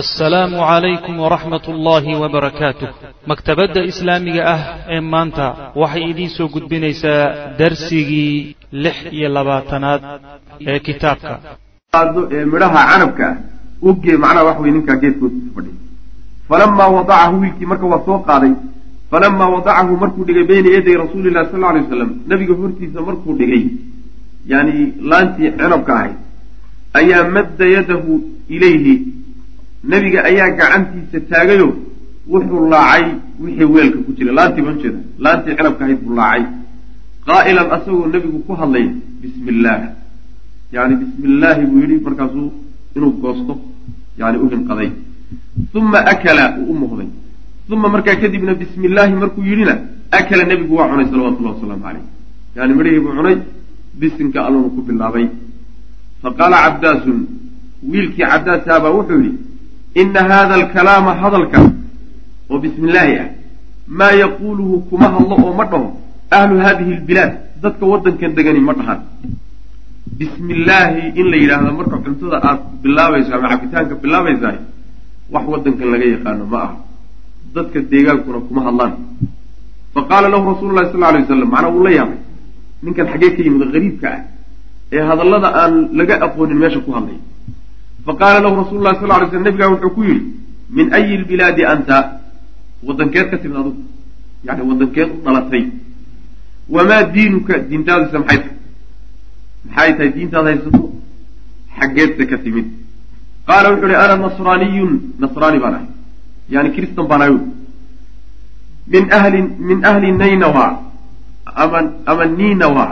assalaamu calaykum waraxmat ullaahi wabarakaatuh maktabadda islaamiga ah ee maanta waxay idiin soo gudbinaysaa darsigii lix iyo labaatanaad ee kitaabka. Ee midhaha canabka ah ugee macnaha wax wey ninkaa geedkooda fadhiy falamaa wadacahu wiilkii marka waa soo qaaday falamaa wadacahu markuu dhigay bayna yaday rasuulillahi sal alay wasalam nabiga hortiisa markuu dhigay yani laantii canabka ahayd ayaa madda yadahu ilayhi nebiga ayaa gacantiisa taagayo wuxuu laacay wixii weelka ku jira laantii baan jeeda laantii cinabka ahayd buu laacay. Qaa'ilan asagoo nebigu ku hadlay bismi illaah yani bismi illaahi buu yidhi markaasuu inuu goosto yani u hinqaday uma akala uu u muuqday. Uma markaa kadibna bismi illaahi markuu yidhina akala nebigu waa cunay salawatullahi wasalaamu caleyh yani midhihii buu cunay bisinka allunu ku bilaabay. Faqaala cabdaasun wiilkii cabdaasaabaa wuxuu yidhi ina hada alkalaama hadalka oo bismi illaahi ah maa yaquuluhu kuma hadlo oo ma dhaho ahlu hadihi albilaad dadka waddankan degani ma dhahan bismi illaahi in la yidhaahdo marka cuntada aad bilaabayso ama cabitaanka bilaabaysahay wax waddankan laga yaqaano ma aha dadka deegaankuna kuma hadlaan fa qaala lahu rasuulu lahi sal alay wasalam macnaa wuu la yaabay ninkan xaggee ka yimid qariibka ah ee hadallada aan laga aqoonin meesha ku hadlay faqaala lahu rasul lahi sal lay sl nabigaa wuxuu ku yidhi min ayi lbilaadi anta wadankeed ka timid adugu yani wadankeed u dhalatay wamaa diinuka diintaadisa maxay tahay maxay tahay diintaad haysato xaggeedse ka timid qaala wuxuu ihi ana nasraaniyun nasraani baan ahay yani kristan baan ahay min ahli min ahli naynawa ama ama ninawa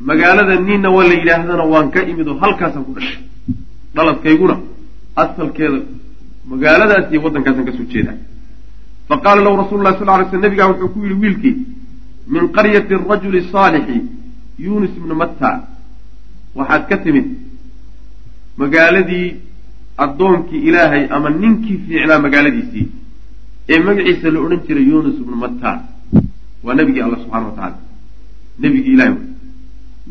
magaalada ninawa la yidhaahdana waan ka imid oo halkaasaan ku dhashay dhaladkayguna asalkeeda magaaladaas iyo waddankaasan ka soo jeeda. Fa qaala lahu rasulu lah sal ly sl nabigaa wuxuu ku yihi wiilkii min qaryati arajuli saalixi yunis ibnu matta waxaad ka timid magaaladii addoonkii ilaahay ama ninkii fiicnaa magaaladiisii ee magaciisa la odhan jiray yunus ibnu matta. Waa nebigii alle subxana wa tacaala. Nebigii ilahay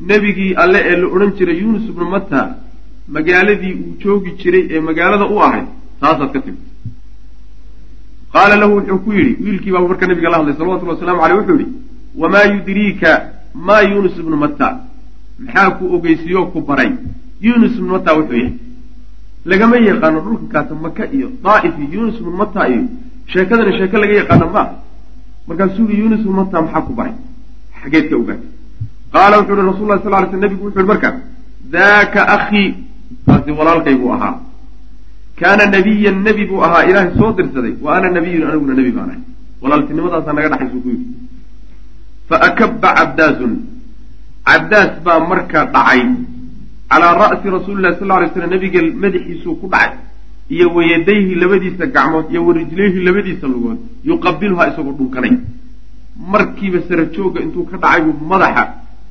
nebigii alle ee la odhan jiray yunus ibnu matta magaaladii uu joogi jiray ee magaalada u ahayd taasaad ka timid. Qaala lahu wuxuu ku yidhi wiilkii baa marka nabiga la hadlay salawatulli waslamu aleyh wuxuu yihi wamaa yudriika maa yunus ibnu matta? Maxaa ku ogeysiiyoo ku baray? Yunus ibnu matta wuxuu yahay. Lagama yaqaano dhulka kaata maka iyo daa'if iyo yunus ibnu matta iyo sheekadani sheeko laga yaqaano ma markaasuu yihi yunus ibnu matta maxaa ku baray? Xageed ka ogaatay. Qaala wuxuu yihi rasul sal ly sl nabigu wuxu yihi marka daaka akhii kaasi buu ahaa. Kaana nabiyan nebi buu ahaa ilaahay soo dirsaday. Wa ana nabiyun aniguna nebi baan ahay. Walaaltinimadaasaa naga dhaxaysuu ku yidhi. Fa akabba cabdaasun cabdaas baa marka dhacay. Calaa ra'si rasuulillahi sal lay slam nabiga madaxiisuu ku dhacay. Iyo wayadayhi labadiisa gacmood iyo warijlayhi labadiisa lugood yuqabilhaa isagoo dhunkanay markiiba sara joogga intuu ka dhacay buu madaxa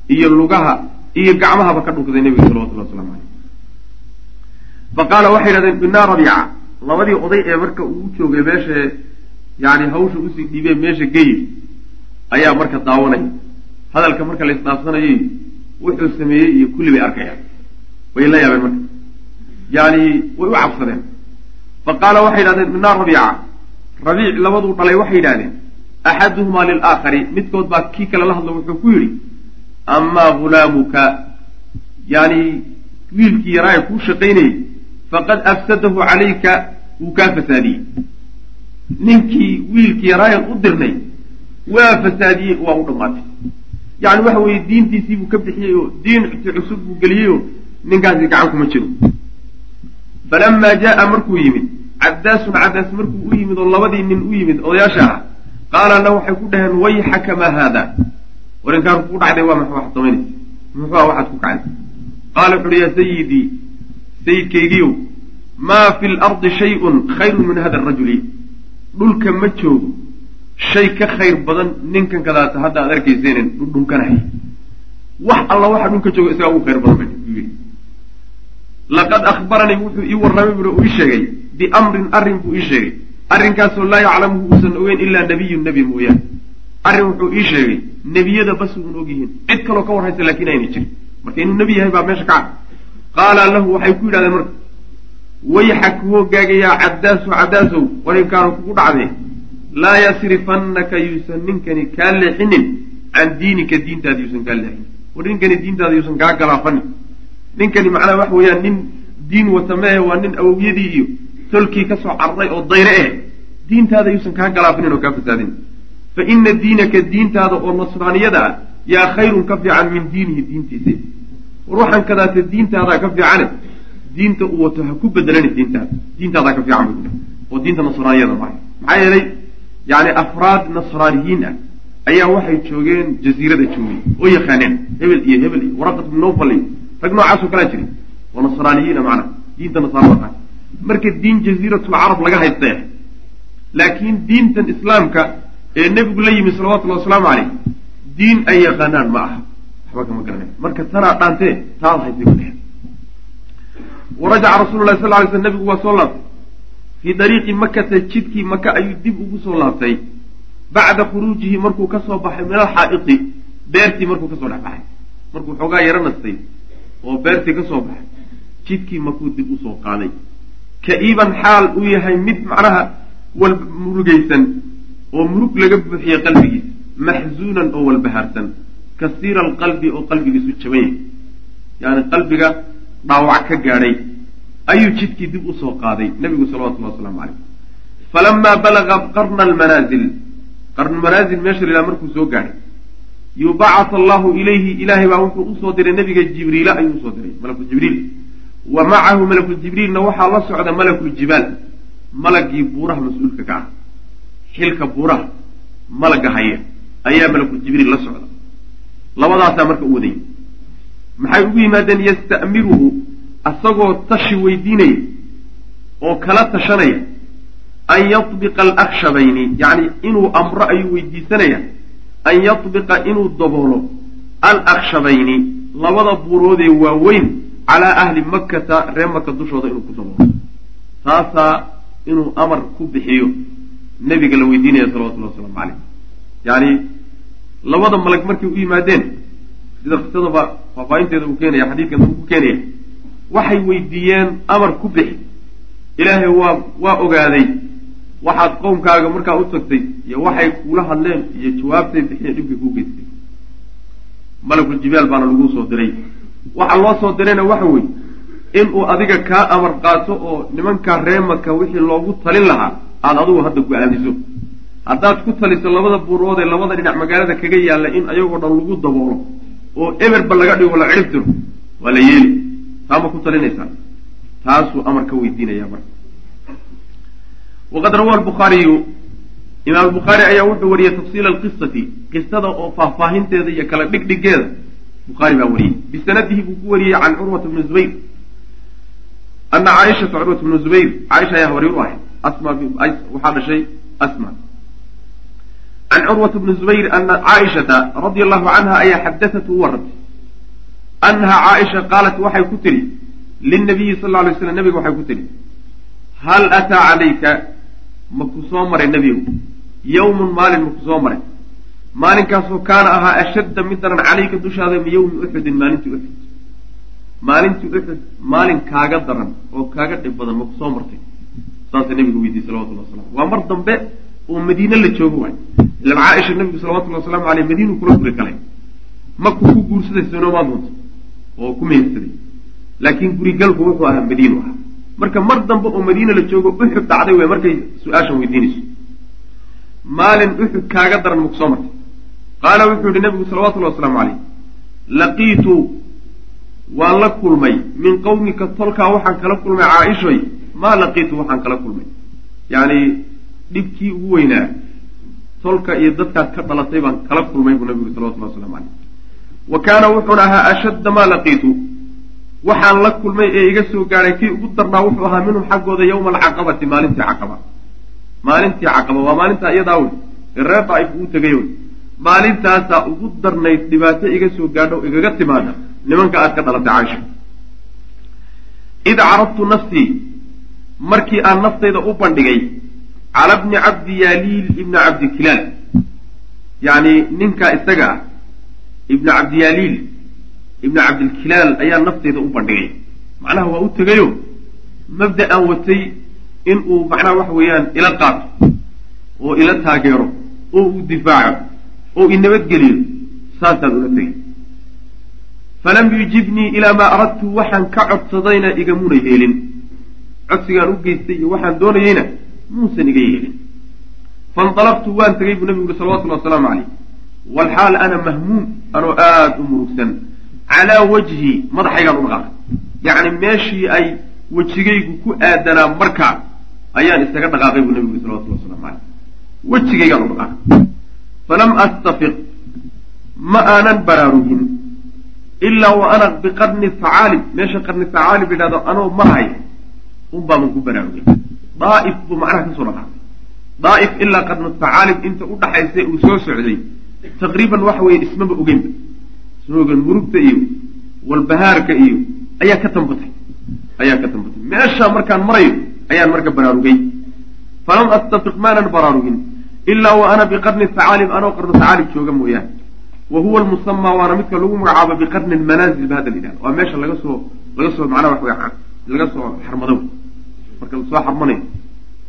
iyo lugaha iyo gacmahaba ka dhunkaday nebiga salawatullah waslamu caleyh fa qaala waxay yidhahdeen binaa rabiica. Labadii oday ee marka uu joogay meesha yani hawsha u sii dhiibeen meesha geyr ayaa marka daawanaya hadalka marka la isdhaafsanayay wuxuu sameeyey iyo kulli bay arkayaan. Way la yaabeen marka. Yani way u cabsadeen. Fa qaala waxay yidhahdeen binaa rabiica. Rabiic labaduu dhalay waxay yidhahdeen axaduhumaa lilaakhari. Midkood baa kii kale la hadla wuxuu ku yidhi amaa hulaamuka yani wiilkii yaraa ee kuu shaqaynayay faqad afsadahu calayka wuu kaa fasaadiyey. Ninkii wiilkii yaraayan u dirnay waa fasaadiyey waa u dhammaatay. Yani waxa weeye diintiisii buu ka bixiyey oo diin cusub buu geliyey oo ninkaasi gacan kuma jiro. Falamaa jaaa markuu yimid cabdaasun cabdaas markuu u yimid oo labadii nin u yimid odayaasha ah qaala la waxay ku dhaheen wayxaka maa haada? Warinkaan ku dhacday waa maxa waxad samaynaysa muxuua waxaad ku kacday. Qaala wuxu uhi yaa sayidii sayidkaygiiow maa fi lardi shayun khayrun min hada arajuli dhulka ma joogo shay ka khayr badan ninkan kadaata hadda aad arkayseenen dhundhunkanahay wax alla waxa dhulka jooga isagaa ugu khayr badan bay yidhi. Laqad akhbaranii wuxuu ii warramay bui uu ii sheegay biamrin arrin buu ii sheegay. Arrinkaasoo laa yaclamuhu uusan ogeyn ilaa nabiyun nebi mooyaane. Arrin wuxuu ii sheegay nebiyada bas uun ogyihiin cid kaloo ka warhaysa laakiin ayna jirin. Marka inuu nebi yahay baa meesha ka qaala lahu waxay ku yidhahdeen marka wayxak hoogaagayaa caddaasu caddaasow warinkaanu kugu dhacdee laa yasrifannaka yuusan ninkani kaa leexinin can diinika diintaada yuusan kaa leexinin war ninkani diintaada yuusan kaa galaafanin ninkani macnaha waxa weeyaan nin diin wata mehe waa nin awowyadii iyo tolkii ka soo cararay oo dayre eh diintaada yuusan kaa galaafinin oo kaa fasaadin fa ina diinaka diintaada oo nasraaniyada ah yaa khayrun ka fiican min diinihi diintiisa ruuxan kadaate diintaadaa ka fiicane diinta uu wato ha ku bedelani diintaada diintaadaa ka fiican oo diinta nasraaniyada maaha. Maxaa yeelay yani afraad nasraaniyiin ah ayaa waxay joogeen jaziirada joogay oo yaqaaneen hebel iyo hebel iyo waraqat bnu nowfal iyo rag noocaasoo kalaa jiray oo nasraaniyiina macnaha diinta nasaarada tahay marka diin jaziiratul carab laga haystee laakiin diintan islaamka ee nebigu la yimi salawatullahi wasalaamu caleyh diin ay yaqaanaan ma aha waxba kama garanay marka tanaa dhaantee taad haysay ku dhexe warajaca rasulu lahi sal ly sl nebigu waa soo laabtay. Fii dariiqi makata jidkii maka ayuu dib ugu soo laabtay. Bacda khuruujihi markuu ka soo baxay min alxaa'iqi beertii markuu ka soo dhex baxay. Markuu xoogaa yaro nastay oo beertii ka soo baxay jidkii makuu dib u soo qaaday. Ka-iiban xaal uu yahay mid macnaha wal murugaysan oo murug laga buuxiyey qalbigiisa maxzuunan oo walbahaarsan kasiira alqalbi oo qalbigiisu jaban yahay yani qalbiga dhaawac ka gaadhay. Ayuu jidkii dib u soo qaaday nebigu salawatullahi wasalaamu caleyh falamaa balaga qarna almanaazil. Qarnulmanaazil meesha la markuu soo gaadhay. Yubacat allahu ilayhi ilaahay baa wuxuu u soo diray nebiga jibriila ayuu u soo diray malaku jibriil. Wa macahu malakuljibriilna waxaa la socda malakuljibaal malagii buuraha mas'uulka ka ah. Xilka buuraha malaga haya. Ayaa malakuljibriil la socda labadaasaa marka u wadayay maxay ugu yimaadeen yasta'miruhu asagoo tashi weydiinaya oo kala tashanaya an yatbiqa alakshabayni yacni inuu amro ayuu weydiisanaya an yatbiqa inuu daboolo alakshabayni labada buuroodee waaweyn calaa ahli makkata reer maka dushooda inuu ku daboolo. Taasaa inuu amar ku bixiyo nebiga la weydiinaya salawatullahi wasalaamu caleyh yacni labada malag markay u yimaadeen sida qisadaba faafaahinteeda uu keenaya xadiidkan uu ku keenaya waxay weydiiyeen amar ku bixi. Ilaahay waa waa ogaaday waxaad qowmkaaga markaa u tagtay iyo waxay kuula hadleen iyo jawaabtay bixiya dhibkay kuu geystay. Malakuljibaal baana lagu soo diray. Waxa loo soo dirayna waxa weeye inuu adiga kaa amar qaato oo nimankaa reemaka wixii loogu talin lahaa aada adigu hadda go'aamiso haddaad ku taliso labada buurood ee labada dhinac magaalada kaga yaalla in ayagoo dhan lagu daboolo oo eberba laga dhigo la cirib tiro waa la yeeli. Taama ku talinaysaa? Taasuu amar ka weydiinaya marka. Waqad rawaa albukhaariyu imaam albukhaari ayaa wuxuu wariyey tafsiila alqisati qisada oo faahfaahinteeda iyo kala dhigdhigeeda bukhaari baa wariyey bisanadihi buu ku wariyey can curwata bni zubayr. Ana caaishata curwata bnu zubayr caaisha ayaa habaryar u ahayd asma waxaa dhashay asma can curwata bni zubayr ana caaishata radia allahu canha ayaa xadathatu u warantay annaha caaisha qaalat waxay ku tidhi lilnabiyi sal lla lay slam nabiga waxay ku tidhi hal ataa calayka ma ku soo maray nebigu yowmun maalin ma ku soo maray maalinkaasoo kaana ahaa ashadda mid daran calayka dushaada min yowmi uxudin maalintii uxud maalintii uxud maalin kaaga daran oo kaaga dhib badan ma ku soo martay saasa nebigu weydiiyey salawatullah wasalam waa mar dambe oo madiine la joogo waay. Ilan caaisha nebigu salawatullhi wasalaamu aleyh madiinuu kula guri galay. Maku ku guursaday soonoomaa doonta oo ku mehersaday laakiin gurigalku wuxuu ahaa madiinu ahaa. Marka mar dambe oo madiina la joogo uxud dhacday wey markay su'aashan weydiinayso. Maalin uxud kaaga daran maku soo martay. Qaala wuxuu yihi nabigu salawatullahi wasalaamu caleyh laqiitu waan la kulmay. Min qawmika tolkaa waxaan kala kulmay caaishoy. Maa laqiitu waxaan kala kulmay. Yacni dhibkii ugu weynaa tolka iyo dadkaad ka dhalatay baan kala kulmay buu nabigu salawatullahi waslamu caleyh wa kaana wuxuuna ahaa ashadda maa laqiitu. Waxaan la kulmay ee iga soo gaadhay kii ugu darnaa wuxuu ahaa minhum xaggooda yowma alcaqabati maalintii caqaba. Maalintii caqaba waa maalintaa iyadaa wey. Ee reer daaif uu tegay wey. Maalintaasaa ugu darnayd dhibaato iga soo gaadho igaga timaada nimanka aad ka dhalatay caaisha id carabtu nafsii markii aan naftayda u bandhigay cala bni cabdi yaaliil ibni cabdi kilaal. Yacni ninkaa isaga ah ibni cabdiyaaliil ibni cabdilkilaal ayaa nafteyda u bandhigay. Macnaha waa u tegayo? Mabda'an watay in uu macnaha waxa weeyaan ila qaato oo ila taageero oo uu difaaco oo i nabadgeliyo saasaan ula tegay falam yujibnii ilaa maa aradtu waxaan ka codsadayna igamuna yeelin codsigaan u geystay iyo waxaan doonayeyna muusan iga yeelin fainalaqtu waan tegay buu nabigu uri salawatullhi wasalaamu caleyh walxaal ana mahmuum anoo aada u murugsan. Calaa wajhi madaxaygaan u dhaqaaqay. Yacni meeshii ay wejigaygu ku aadanaa markaa ayaan isaga dhaqaaqay buu nabigu uri salawatulli waslamu caleyh wejigaygaan u dhaqaaqay. Falam astafiq ma aanan baraarugin ilaa wa ana biqarni facaalib meesha qarni facaalib yidhahdo anoo maraya un baaban ku baraarugay daaif buu macnaha ka soo dhaqaaqay daaif ilaa qarnu facaalib inta u dhaxaysa uu soo socday. Taqriiban waxa weeye ismaba ogeynba. Isma ogen murugta iyo walbahaarka iyo ayaa ka tambatay ayaa ka tambatay meeshaa markaan marayo ayaan marka baraarugay. Falam astafiq maanan baraarugin ilaa wa ana biqarni facaalib anoo qarnu facaalib jooga mooyaane. Wa huwa lmusamaa waana midka lagu magacaabo biqarni lmanaazil ba hadda la waa meesha laga soo laga soo macnaha wax wey laga soo xarmado marka la soo xarmanayo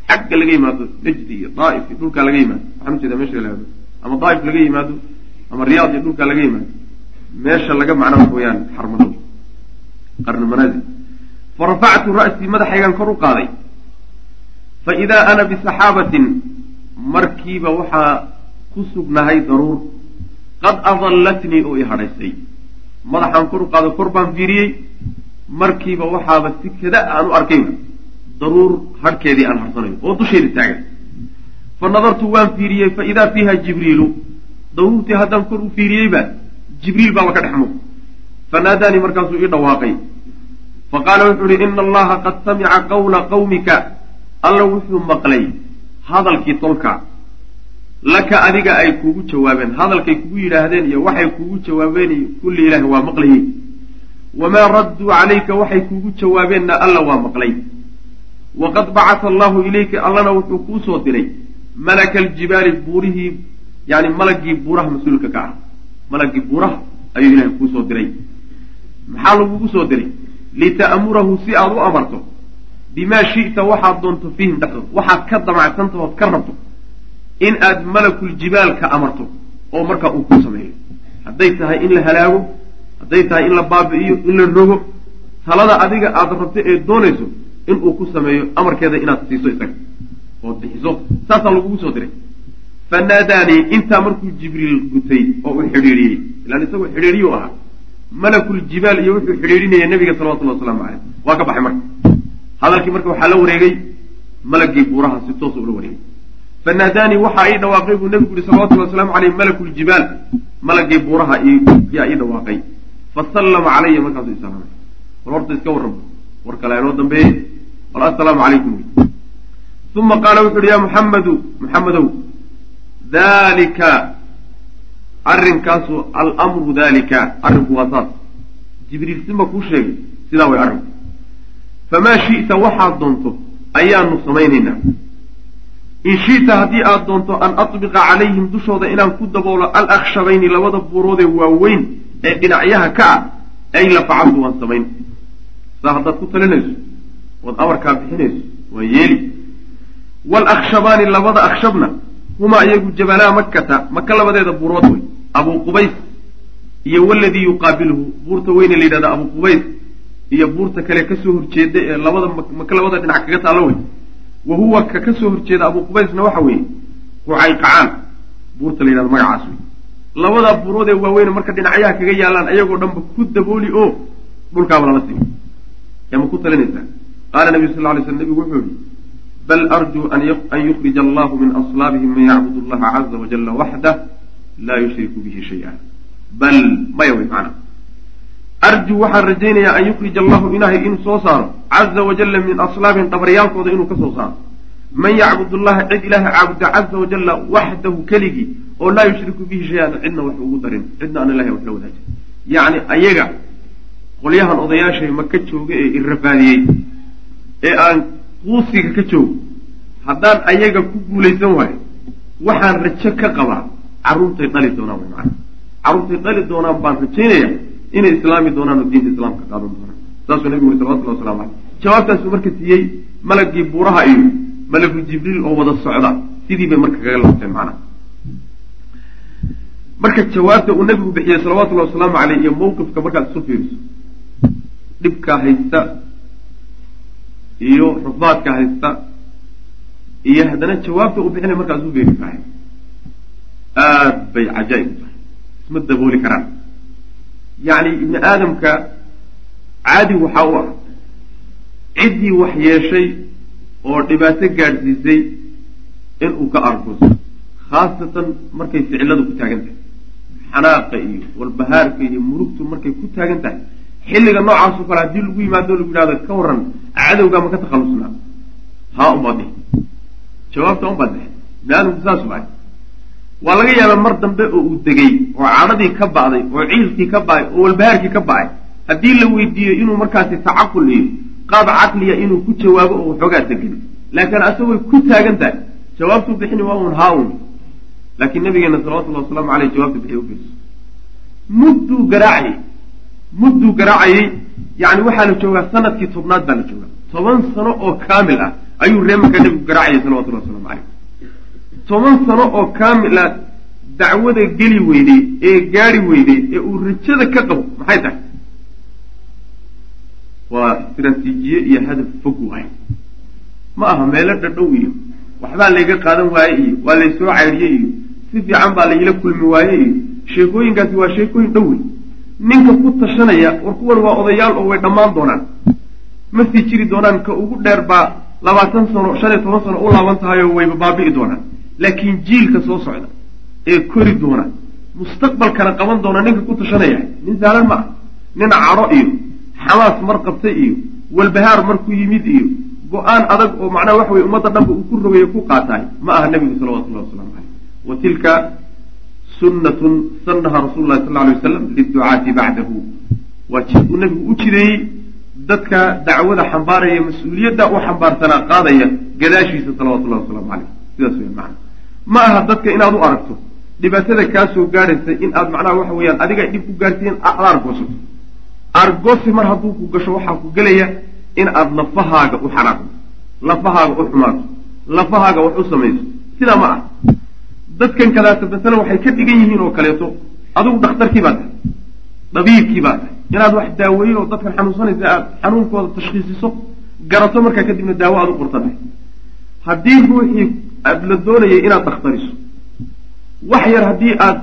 xagga laga yimaado najdi iyo daaif iyo dhulkaa laga yimaado waxaan u jeedaa meesha la yihahdo ama daaif laga yimaado ama riyaad iyo dhulkaa laga yimaado meesha laga macna wax weeyaan xarmado. Qarni manaazil. Fa ra'sii madaxaygan kor u qaaday. Fa idaa ana bisaxaabatin markiiba waxaa ku sugnahay daruur. Qad adallatnii oo i hadhaysay madaxaan kor u qaado kor baan fiiriyey. Markiiba waxaaba si kada aan u arkayba daruur hadhkeedii aan harsanayo oo dusheeda taagan. Fa nadartu waan fiiriyey fa idaa fiiha jibriilu daruurtii haddaan kor u fiiriyeyba jibriil baaba ka dhex muuq fanaadaanii markaasuu ii dhawaaqay. Fa qaala wuxuu ihi ina allaha qad samica qawla qawmika alla wuxuu maqlay hadalkii tolka. Laka adiga ay kuugu jawaabeen hadalkay kugu yidhaahdeen iyo waxay kuugu jawaabeen iyo kulli ilaahi waa maqlayey. Wamaa radduu calayka waxay kuugu jawaabeenna alla waa maqlay waqad bacata allahu ilayka allana wuxuu kuu soo diray malaka aljibaali buurihii yani malagii buuraha mas'uulka ka ah malagii buuraha ayuu ilahay kuusoo diray maxaa lagugu soo diray lita'murahu si aad u amarto bimaa shi'ta waxaad doonto fiihim dhexdood waxaad ka damacsantahood ka rabto in aad malakuljibaal ka amarto oo markaa uu ku sameeyo hadday tahay in la halaago hadday tahay in la baabi'iyo in la rogo talada adiga aada rabto ee doonayso inuu ku sameeyo amarkeeda inaad siiso isaga ood bixiso. Saasaa lagugu soo diray. Fanaadaanii intaa markuu jibriil gutay oo uu xidhiidhiyey ilaan isagoo xidhiidhiyu ahaa malakuljibaal iyo wuxuu xidhiidhinaya nebiga salawatullahi wasalaamu caleyh waa ka baxay marka. Hadalkii marka waxaa la wareegay malagii buuraha si toosa ula wareegay. Fanaadaanii waxaa ii dhawaaqay buu nebigu yihi salawatullahi wasalaamu caleyh malakuljibaal malagii buuraha yaa ii dhawaaqay. Fasallama calaya markaasuu islaamay. War horta iska warramo war kale inoo dambeeye wal assalaamu calaykum. Uma qaala wuxu uhi ya muxammadu muxammadow dalika arrinkaasu almru dalika arrinku waa saas. Jibriil sima kuu sheegay sidaa way arrinku. Famaa shi'ta waxaad doonto ayaanu samaynaynaa. In shi'ta haddii aad doonto an atbiqa calayhim dushooda inaan ku daboolo alakshabayni labada buuroodee waaweyn ee dhinacyaha ka ah ay la facaltu waan samayn saa haddaad ku talinayso ood amarkaa bixinayso waan yeeli. Walakshabaani labada akshabna humaa iyagu jabalaa makkata maka labadeeda buurood wey abuu qubays iyo waladii yuqaabiluhu buurta weyne la yidhahda abuu qubays iyo buurta kale ka soo horjeeda ee labada maka labada dhinac kaga taalo wey. Wa huwa ka ka soo horjeeda abuu qubaysna waxa weeye qucayqacaan buurta la yidhahdo magacaas wey. Labadaa buurood ee waaweyne marka dhinacyaha kaga yaalaan ayagoo dhanba ku dabooli oo dhulkaaba lama simi yaama ku talinaysaa qaala nabiyu sal ly sl nabigu wuxuu yihi bal arjuu an yukhrija allahu min aslaabihim man yacbud allaha caza wajala waxdah laa yushriku bihi shaya bal maya wey macana arjuu waxaan rajaynayaa an yukhrija allahu ilaahay inuu soo saaro caza wajalla min aslaabihim dhabaryaalkooda inuu ka soo saaro. Man yacbud allaha cid ilaaha caabuda caza wajalla waxdahu keligii oo laa yushriku bihi shay-an cidna wax ugu darin cidna aan ilahay wax la wadaajin yacni ayaga qolyahan odayaashay maka jooga ee irafaadiyey ee aan quusiga ka joogo. Haddaan ayaga ku guulaysan waayo waxaan rajo ka qabaa carruurtay dhali doonaan way macana carruurtay dhali doonaan baan rajaynaya inay islaami doonaan oo diinta islaamka qaadan doonaan. Saasuu nabigu uri salawatullahi waslamu caleyh jawaabtaasuu marka siiyey malagii buuraha iyo malagu jibriil oo wada socda sidii bay marka kaga laabteen macnaha. Marka jawaabta uu nabigu bixiyey salawatullahi wasalaamu caleyh iyo mawqifka markaad isu fiiriso dhibka haysta iyo rufaadka haysta iyo haddana jawaabta uu bixinay markaad isu fiirisahay aad bay cajaa'ib u tahay. Isma dabooli karaan. Yacni ibni aadamka caadi waxaa u ah. Ciddii wax yeeshay oo dhibaato gaadhsiisay inuu ka arkuso khaasatan markay ficiladu ku taagan tahay. Xanaaqa iyo walbahaarka iyo murugtu markay ku taagan tahay xilliga noocaasoo kale haddii lagu yimaado lagu yidhahdo ka waran cadowgaa ma ka takhallusnaa haa dhihi jawaabta unbaad dhihi ibni aadamku saas bahay waa laga yaabaa mar dambe oo uu degay oo cadhadii ka ba'day oo ciilkii ka ba'ay oo walbahaarkii ka ba'ay haddii la weydiiyo inuu markaasi tacaqul iyo qaab caqliya inuu ku jawaabo oo waxoogaa degan laakiin asagooy ku taagan tahay. Jawaabtuu bixini waa un haa un laakiin nabigeena salawatullahi wasalaamu caleyh jawaabta bixiy u fiirso mudduu garaacayay mudduu garaacayay. Yani waxaa la joogaa sannadkii tobnaad baa la joogaa. Toban sano oo kaamil ah ayuu reemanka nebigu garaacayay salawatullahi waslamu caleyh toban sano oo kaamil ah dacwada geli weyday ee gaari weyday ee uu rajada ka qabo maxay tahay? Waa istraatiijiye iyo hadaf fog waay ma aha meelo dhadhow iyo waxbaa layga qaadan waaye iyo waa laysoo caydhiyey iyo si fiican baa layla kulmi waaye iyo sheekooyinkaasi waa sheekooyin dhow wey ninka ku tashanaya war kuwan waa odayaal oo way dhammaan doonaan. Ma sii jiri doonaan ka ugu dheer baa labaatan sano shan iyo toban sano u laaban tahay oo wayba baabi'i doonaan. Laakiin jiilka soo socda ee kori doona mustaqbalkana qaban doona ninka ku tashanaya. Nin saalan ma ah nin cadho iyo xamaas mar qabtay iyo walbahaar markuu yimid iyo go'aan adag oo macnaha waxa weye ummadda dhanba uu ku rogayo ku qaataay ma aha nebigu salawatullahi waslamu caleyh sunnatun sannaha rasulu llahi sal alay wasalam liducaati bacdahu waa jid uu nebigu u jideeyey dadka dacwada xambaaraya mas'uuliyadda u xambaarsanaa qaadaya gadaashiisa salawatullahi wasalaamu caleyh sidaas weya macana ma aha dadka inaad u aragto dhibaatada kaa soo gaadhaysa in aad macnaha waxa weeyaan adiga dhib ku gaarsiiyen aad argoosato argosi mar hadduu ku gasho waxaa ku gelaya in aad lafahaaga u xanaaqdo lafahaaga u xumaato lafahaaga wax u samayso. Sidaa ma ah dadkan kadaata masalan waxay ka dhigan yihiin oo kaleeto. Adigu dhakhtarkii baa tahay dhabiibkii baa tahay. Inaad wax daaweyn oo dadkan xanuunsanaysa aad xanuunkooda tashkhiisiso garato markaa kadibna daawo aad u qorta tahay haddii ruuxii aad la doonayay inaad dhakhtariso wax yar haddii aad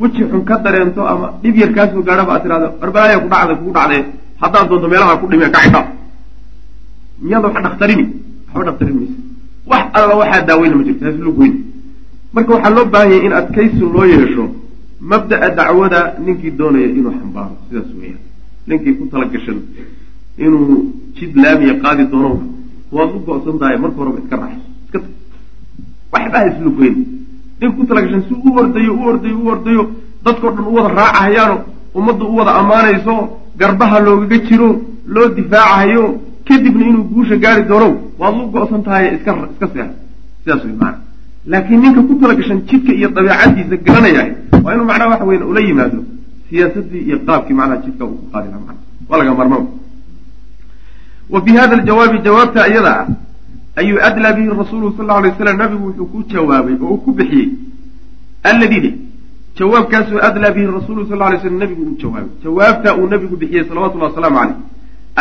weji xun ka dareento ama dhib yar kaasoo gaadhaba aad tirahdo arbalaaya ku dhacda kugu dhacdee haddaad doonto meelaha ku dhime kacida miyaada wax dhakhtarini? Waxba dhakhtarin maysa. Wax alla waxaa daaweyna ma jirto haslug weyn marka waxaa loo baahan yahay in adkaysi loo yeesho mabda'a dacwada ninkii doonaya inuu xambaaro sidaas weeyaan. Ninkii ku tala gashan inuu jid laamiya qaadi doono waad u go-san tahay marka horeba iska raaxayso iska tag. Waxba haslug weyn. Nin ku talagashan si u ordayo u ordayo u ordayo dadkao dhan u wada raacahayaano ummadda u wada ammaanayso garbaha loogaga jiro loo difaacahayo kadibna inuu guusha gaari doono waad lu go-san tahay iska iska seexa sidaas wey maana laakiin ninka ku talagashan jidka iyo dabeecadiisa garanaya waa inuu macnaha waxa weyan ula yimaado. Siyaasadii iyo qaabkii macnaha jidka uu ku qaadi laha mana waa laga marmaba wa fi hada aljawaabi jawaabta iyada ah ayuu adlaa bihi rasuulu sal lla alay waslam nabigu wuxuu ku jawaabay oo uu ku bixiyey. Alladii jawaabkaasuu adlaa bihi rasuulu sal alay slam nabigu uu jawaabay. Jawaabtaa uu nabigu bixiyey salawatullahi wasalaamu caleyh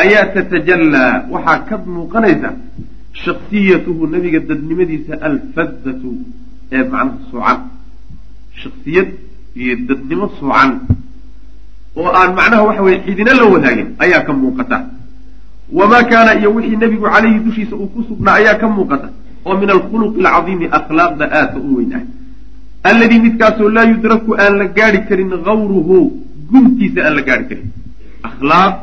ayaa tatajallaa waxaa ka muuqanaysa shaksiyatuhu nabiga dadnimadiisa alfadatu ee macnaha soocan shaksiyad iyo dadnimo soocan oo aan macnaha waxa weye cidina la wadaagin ayaa ka muuqata. Wamaa kaana iyo wixii nebigu calayhi dushiisa uu ku sugnaa ayaa ka muuqata. Oo min alkhuluqi alcadiimi akhlaaqda aadka u weyn ah. Alladii midkaasoo laa yudraku aan la gaari karin gawruhu guntiisa aan la gaari karin. Akhlaaq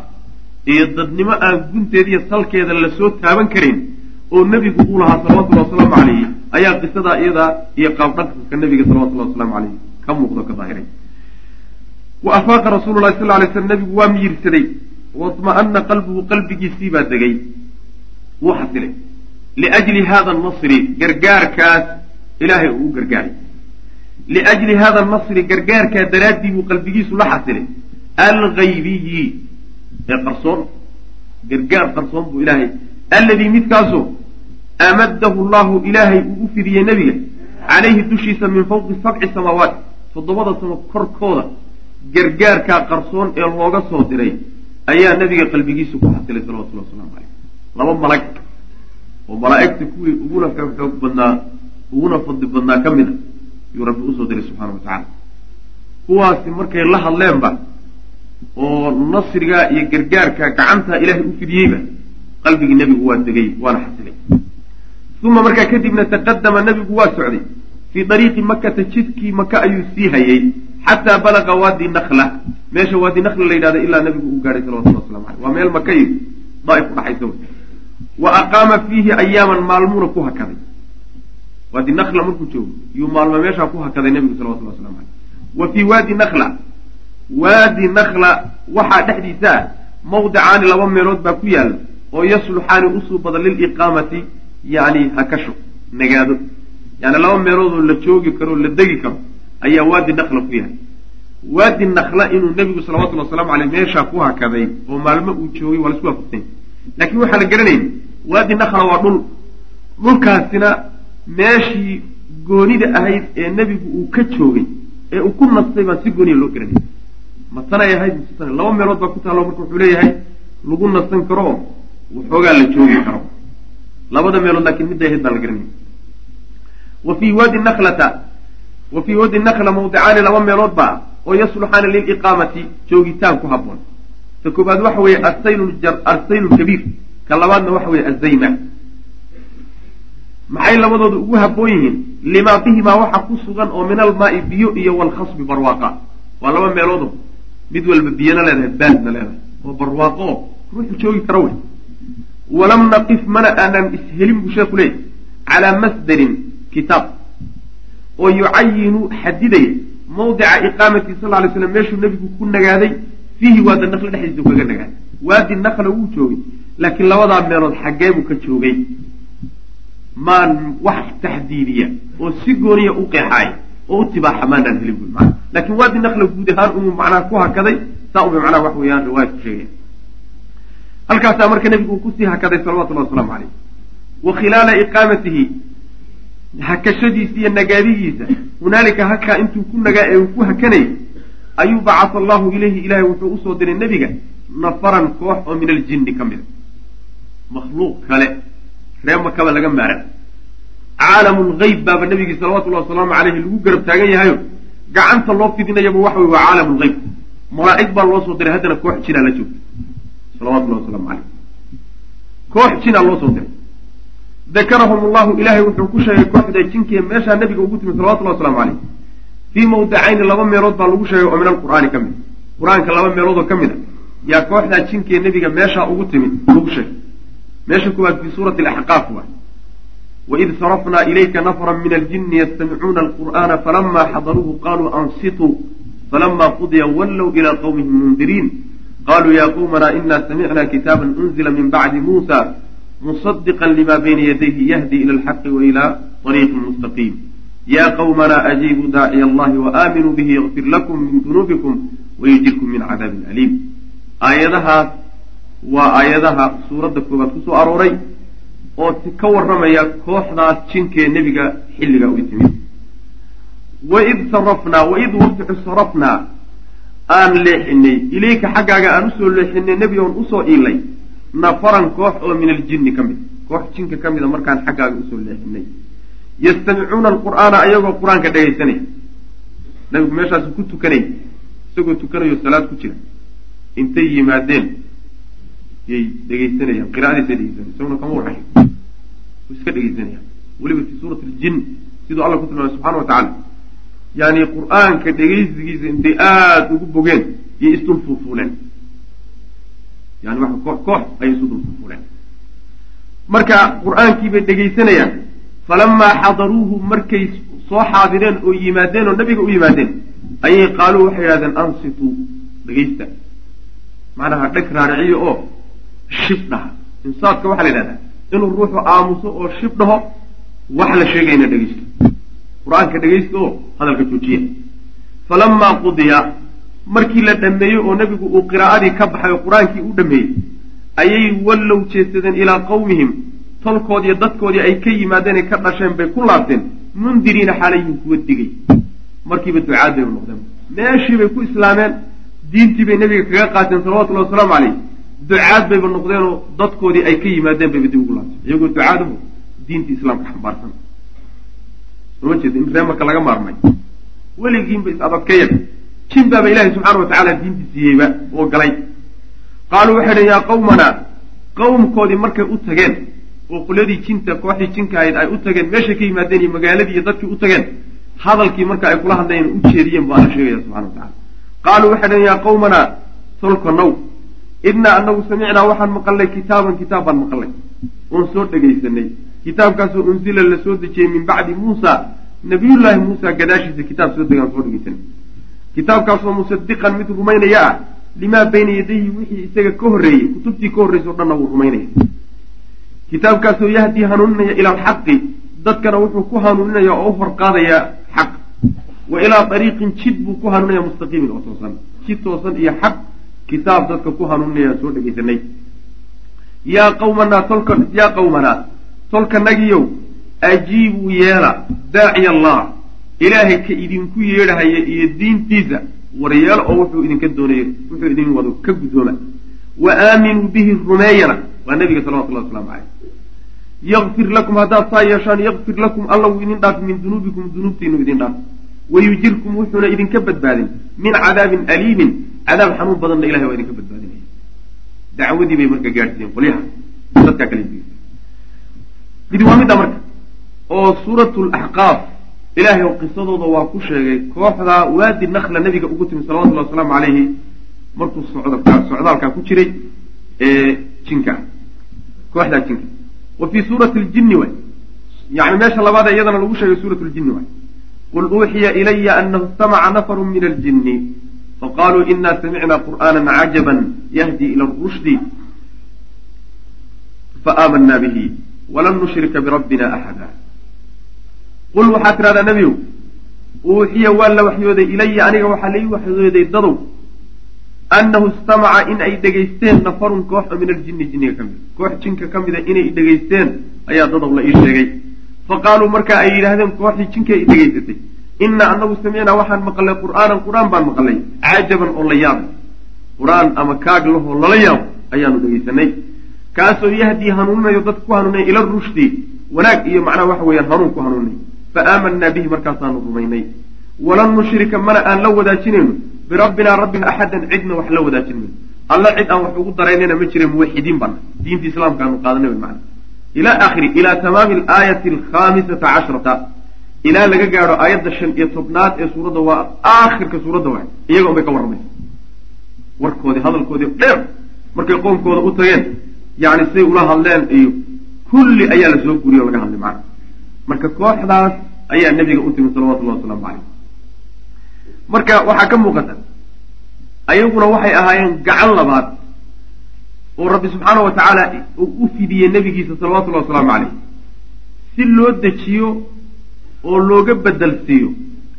iyo dadnimo aan gunteediiyo salkeeda la soo taaban karin oo nebigu uu lahaa salawatullahi wasalaamu calayhi ayaa qisadaa iyadaa iyo qaabdhaqanka nebiga salawatullahi wasalaamu caleyh ka muuqdo ka daahiray wa afaaqa rasuulu sal lay slam nebigu waa miyirsaday waطma'ana qalbuhu qalbigiisii baa degay. Wuu xasilay liajli hada nasri gargaarkaas ilaahay uu u gargaaray. Liajli hada nasri gargaarkaa daraaddii buu qalbigiisu la xasilay algaybiyi ee qarsoon gargaar qarsoon buu ilaahay alladii midkaasoo amadahu llahu ilaahay uu u fidiyey nebiga calayhi dushiisa min fawqi sabci samaawaat toddobada samo korkooda gargaarkaa qarsoon ee looga soo diray ayaa nabiga qalbigiisa ku xasilay salawatullah waslamu caleyh laba malag oo malaa'igta kuwii uguna xoog xoog badnaa uguna fadli badnaa ka mid a yuu rabbi u soo diray subxaana wa tacala kuwaasi markay la hadleenba oo nasrigaa iyo gargaarka gacantaa ilaahay u fidiyeyba qalbigii nebigu waa degay waana xasilay. Uma markaa kadibna taqadama nebigu waa socday. Fii dariiqi makata jidkii maka ayuu sii hayay xataa balaqa waadi nakla meesha waadi nakla la yidhahda ilaa nabigu uu gaadhay salawatullah waslamu aleyh waa meel maka iyo daaif udhaxaysa wey wa aqaama fiihi ayaaman maalmuuna ku hakaday. Waadi nakla markuu joogo yuu maalmo meeshaa ku hakaday nebigu salawatullah waslamu aleyh wa fii waadi nakla waadi nakla waxaa dhexdiisa ah mawdicaani laba meelood baa ku yaalla oo yasluxaani usuu badan liliqaamati yani hakasho nagaado yani laba meeloodoo la joogi karo la degi karo ayaa waadi nakla ku yahay. Waadi nakla inuu nebigu salawatullhi waslamu aleyh meeshaa ku hakaday oo maalmo uu joogay waa la isku waafaqsanya laakiin waxaa la garanayay waadi nakla waa dhul. Dhulkaasina meeshii goonida ahayd ee nebigu uu ka joogay ee uu ku nastay baan si gooniya loo garanayay matanay ahayd mstan laba meelood baa ku taallo marka wuxuu leeyahay lagu nasan karo waxoogaa la joogi karo. Labada meelood laakiin midday ahayd baan la garanayay wa fii waadi naklata wa fii wadi nakla mawdicaani laba meelood baa oo yasluxaani liliqaamati joogitaan ku haboon ta koobaad waxa weeye asayl lkabiir ka labaadna waxa weeye azayma maxay labadooda ugu haboon yihiin? Limaa bihimaa waxa ku sugan oo min almaai biyo iyo walkhasbi barwaaqa. Waa laba meeloodo mid walba biyana leedahay baadna leedahay. Oo barwaaqo oo ruuxu joogi kara wey walam naqif mana aanan ishelin buu sheeku leeyay calaa masdarin kitaab oo yucayinu xadidaya mawdica iqaamati sal ly slam meeshuu nebigu ku nagaaday fiihi waada nakla dhexdiisa kaga nagaaday waadi nakla wuu joogay laakiin labadaa meelood xaggee buu ka joogay maan wax taxdiidiya oo si gooniya u qeexaaya oo u tibaaxa maanaan helin bui mana laakiin waadi nakla guud ahaan umuu macnaha ku hakaday saa uba macnaha wax weeyaan riwaayadku sheegaya halkaasaa marka nebigu uu ku sii hakaday salawatullahi wasalaamu caleyh wa khilaala iqaamatihi hakashadiisa iyo nagaadigiisa hunaalika halkaa intuu ku nagaa ee uu ku hakanayay ayuu bacasa allahu ilayhi ilaahay wuxuu u soo diray nebiga nafaran koox oo min aljinni ka mida makhluuq kale ree makaba laga maaran. Caalamu lgeyb baaba nebigii salawatullahi wasalaamu caleyhi lagu garab taagan yahayo gacanta loo fidinayaba waxa wey waa caalamu lgeyb malaa'ig baa loo soo diray haddana koox jinaa la joogta salawatullahi wasalaamu caleyh koox jinaa loo soo diray. Dakarahum allahu ilaahay wuxuu ku sheegay kooxda jinkiya meeshaa nabiga ugu timi salawatullahi waslamu caleyh fii mawdacayni laba meelood baa lagu sheegay oo min alqur'aani ka mid. Qur'aanka laba meelood oo ka mid a yaa kooxdaa jinkiya nebiga meeshaa ugu timid lagu sheegay. Meesha kuwaad fii suurati alaxqaaf waay waid sarafnaa ilayka nafran min aljini yastamicuuna alqur'aana falama xadaruuhu qaluu ansituu falama qudiya wallow ilaa qawmihim mundiriin qaluu ya qumana ina samicna kitaaba unzila min bacdi muusa musadiqa lima bayna yadayhi yahdi ila alxaqi wa ila ariiqin mustaqiim ya qawmana ajiibuu daaciya allahi waaminuu bihi yakfir lakum min dunuubikum wayujirkum min cadaabin aliim aayadahaas waa aayadaha suuradda koobaad ku soo arooray oo ka warramaya kooxdaas jinkee nebiga xilliga u timid waid sarafnaa waid waqtu sarafnaa aan leexinay ilayka xaggaaga aan u soo leexinay nebi oon u soo iilay nafaran koox oo min aljinni ka mid koox jinka ka mida markaan xaggaaga u soo leexinay yastamicuuna alqur'aana ayagoo qur'aanka dhegaysanaya nabigu meeshaasu ku tukanay isagoo tukanayo salaad ku jira. Intay yimaadeen yay dhegaysanayaan qiraadiisay dhegeysanaya isaguna kama warhayo iska dhegaysanayaan weliba fi suurati aljin siduu alla ku tilmaamay subxana wa tacaala yani qur'aanka dhegaysigiisa intay aada ugu bogeen yay isdul fuufuuleen. Yani waxa koox koox ayay isu dul fuufuuleen. Marka qur'aankii bay dhegaysanayaan falamaa xadaruuhu markay soo xaadireen oo yimaadeen oo nabiga u yimaadeen ayay qaaluu waxay yidhahdeen ansituu dhegaysta macnaha dheg raariciyo oo shib dhaha. Insaadka waxaa la yidhahdaa inuu ruuxu aamuso oo shib dhaho wax la sheegayna dhegaysto qur'aanka dhegaysta oo hadalka joojiya falamaa qudiya markii la dhameeyey oo nebigu uu qiraa'adii ka baxay oo qur'aankii u dhameeyey ayay wallow jeedsadeen ilaa qawmihim tolkoodiiyo dadkoodii ay ka yimaadeen ay ka dhasheen bay ku laabteen. Mundiriina xaalayhim kuwa digay. Markiiba ducaad bay noqdeen. Meeshii bay ku islaameen diintii bay nebiga kaga qaateen salawatullahi wasalaamu caleyh ducaad bayba noqdeenoo dadkoodii ay ka yimaadeen bayba dib ugu laabteen. Iyagoo ducaadahu diinta islaamka xambaarsan soma jeeda in reemarka laga maarmay weligiinba is adadkayag jin baaba ilaahay subxaana wa tacaala diinti siiyeyba oo galay. Qaaluu waxay dhhen yaa qawmanaa qawmkoodii markay u tageen oo qulyadii jinta kooxdii jinka ahayd ay u tageen meeshay ka yimaadeen iyo magaaladii iyo dadkii u tageen hadalkii marka ay kula hadlayeen u jeediyeen bu alla sheegaya subxana wa tacala qaaluu waxay dhhen yaa qawmanaa tolka now innaa anagu samicnaa waxaan maqalnay kitaaban kitaab baan maqalnay. Oon soo dhegaysanay kitaabkaasoo unsila la soo dejiyey min bacdi muusa. Nabiyullaahi muusa gadaashiisa kitaab soo degaan soo dhegaysanay kitaabkaasoo musadiqan mid rumaynaya ah limaa bayna yadayhi wixii isaga ka horreeyey kutubtii ka horreysa o dhanna wuu rumaynaya. Kitaabkaasoo yahdii hanuuninaya ila alxaqi dadkana wuxuu ku hanuuninaya oo u horqaadaya xaq. Wa ilaa ariiqin jid buu ku hanuuninaya mustaqiimin oo toosan. Jid toosan iyo xaq kitaab dadka ku hanuuninaya soo dhegaysanay. Yaa qawmanaa tolka yaa qawmanaa tolkanagiyow ajiibuu yeela daaciya allah. Ilaahay ka idinku yeedhahaya iyo diintiisa. Waryeelo oo wuxuu idinka doonayo wuxuu idin wado ka guddooma. Wa aaminuu bihi rumeeyana waa nabiga salawatullahi waslamu caleyh yakfir lakum haddaad saa yeeshaan yakfir lakum alla wuu idin dhaaf min dunuubikum dunuubtiinu idin dhaaf. Wayujirkum wuxuuna idinka badbaadin. Min cadaabin aliimin cadaab xanuun badanna ilahay waa idinka badbaadinaya. Dacwadii bay marka gaadhsiiyeen qolyaha. Dadkaa kale mid waa midda marka oo suuratu laxqaaf ilaahay oo qisadooda waa ku sheegay kooxdaa waadi nakla nabiga ugu timi salawatullahi wasalaamu caleyhi markuu socdaalkaa ku jiray ee jinka kooxdaa jinka. Wa fii suurati ljinni waay. Yani meesha labaadee iyadana lagu sheegay suurat ljinni waay. Qul uuxiya ilaya anahu istamaca nafaru min aljinni faqaluu ina samicna qur'aana cajaban yahdi ila rushdi faaamanna bihi walan nushrika birabbina axada. Qul waxaad tidhahdaa nebiyow uuxiya waa la waxyooday ilaya aniga waxaa lai waxyooday dadow annahu istamaca in ay dhegaysteen nafarun koox oo min aljinni jinniga ka mida. Koox jinka ka mida inay dhegaysteen ayaa dadow la ii sheegay. Fa qaaluu markaa ay yidhaahdeen kooxdii jinka i dhegaysatay inna anagu samicnaa waxaan maqalnay qur'aanan qur'aan baan maqalnay cajaban oo la yaabay qur'aan ama kaag lahoo lala yaabo ayaanu dhegaysanay kaasoo yahdii hanuuninayo dad ku hanuunay ila rushdi wanaag iyo macnaha waxa weeyaan hanuun ku hanuunay. Fa aamanaa bihi markaasaanu rumaynay. Walan nushrika mana aan la wadaajinayno birabbinaa rabbina axadan cidna wax la wadaajin mayno alla cid aan wax ugu daraynayna ma jire muwaxidiin bana diinta islaamka aanu qaadanay wy macana ila akhiri ilaa tamaami alaayati alkhamisata cashrata. Ilaa laga gaadho aayadda shan iyo tobnaad ee suuradda waa aakhirka suuradda waay iyaga unbay ka warramaysa warkoodii hadalkoodii dheer markay qoomkooda u tageen yani siday ula hadleen iyo kulli ayaa la soo guriye o laga hadlay macana marka kooxdaas ayaa nebiga u timi salawatullahi wasalaamu caleyh marka waxaa ka muuqata ayaguna waxay ahaayeen gacan labaad oo rabbi subxaana wa tacaala uu u fidiyey nebigiisa salawatullahi wasalaamu caleyh si loo dejiyo oo looga bedelsiiyo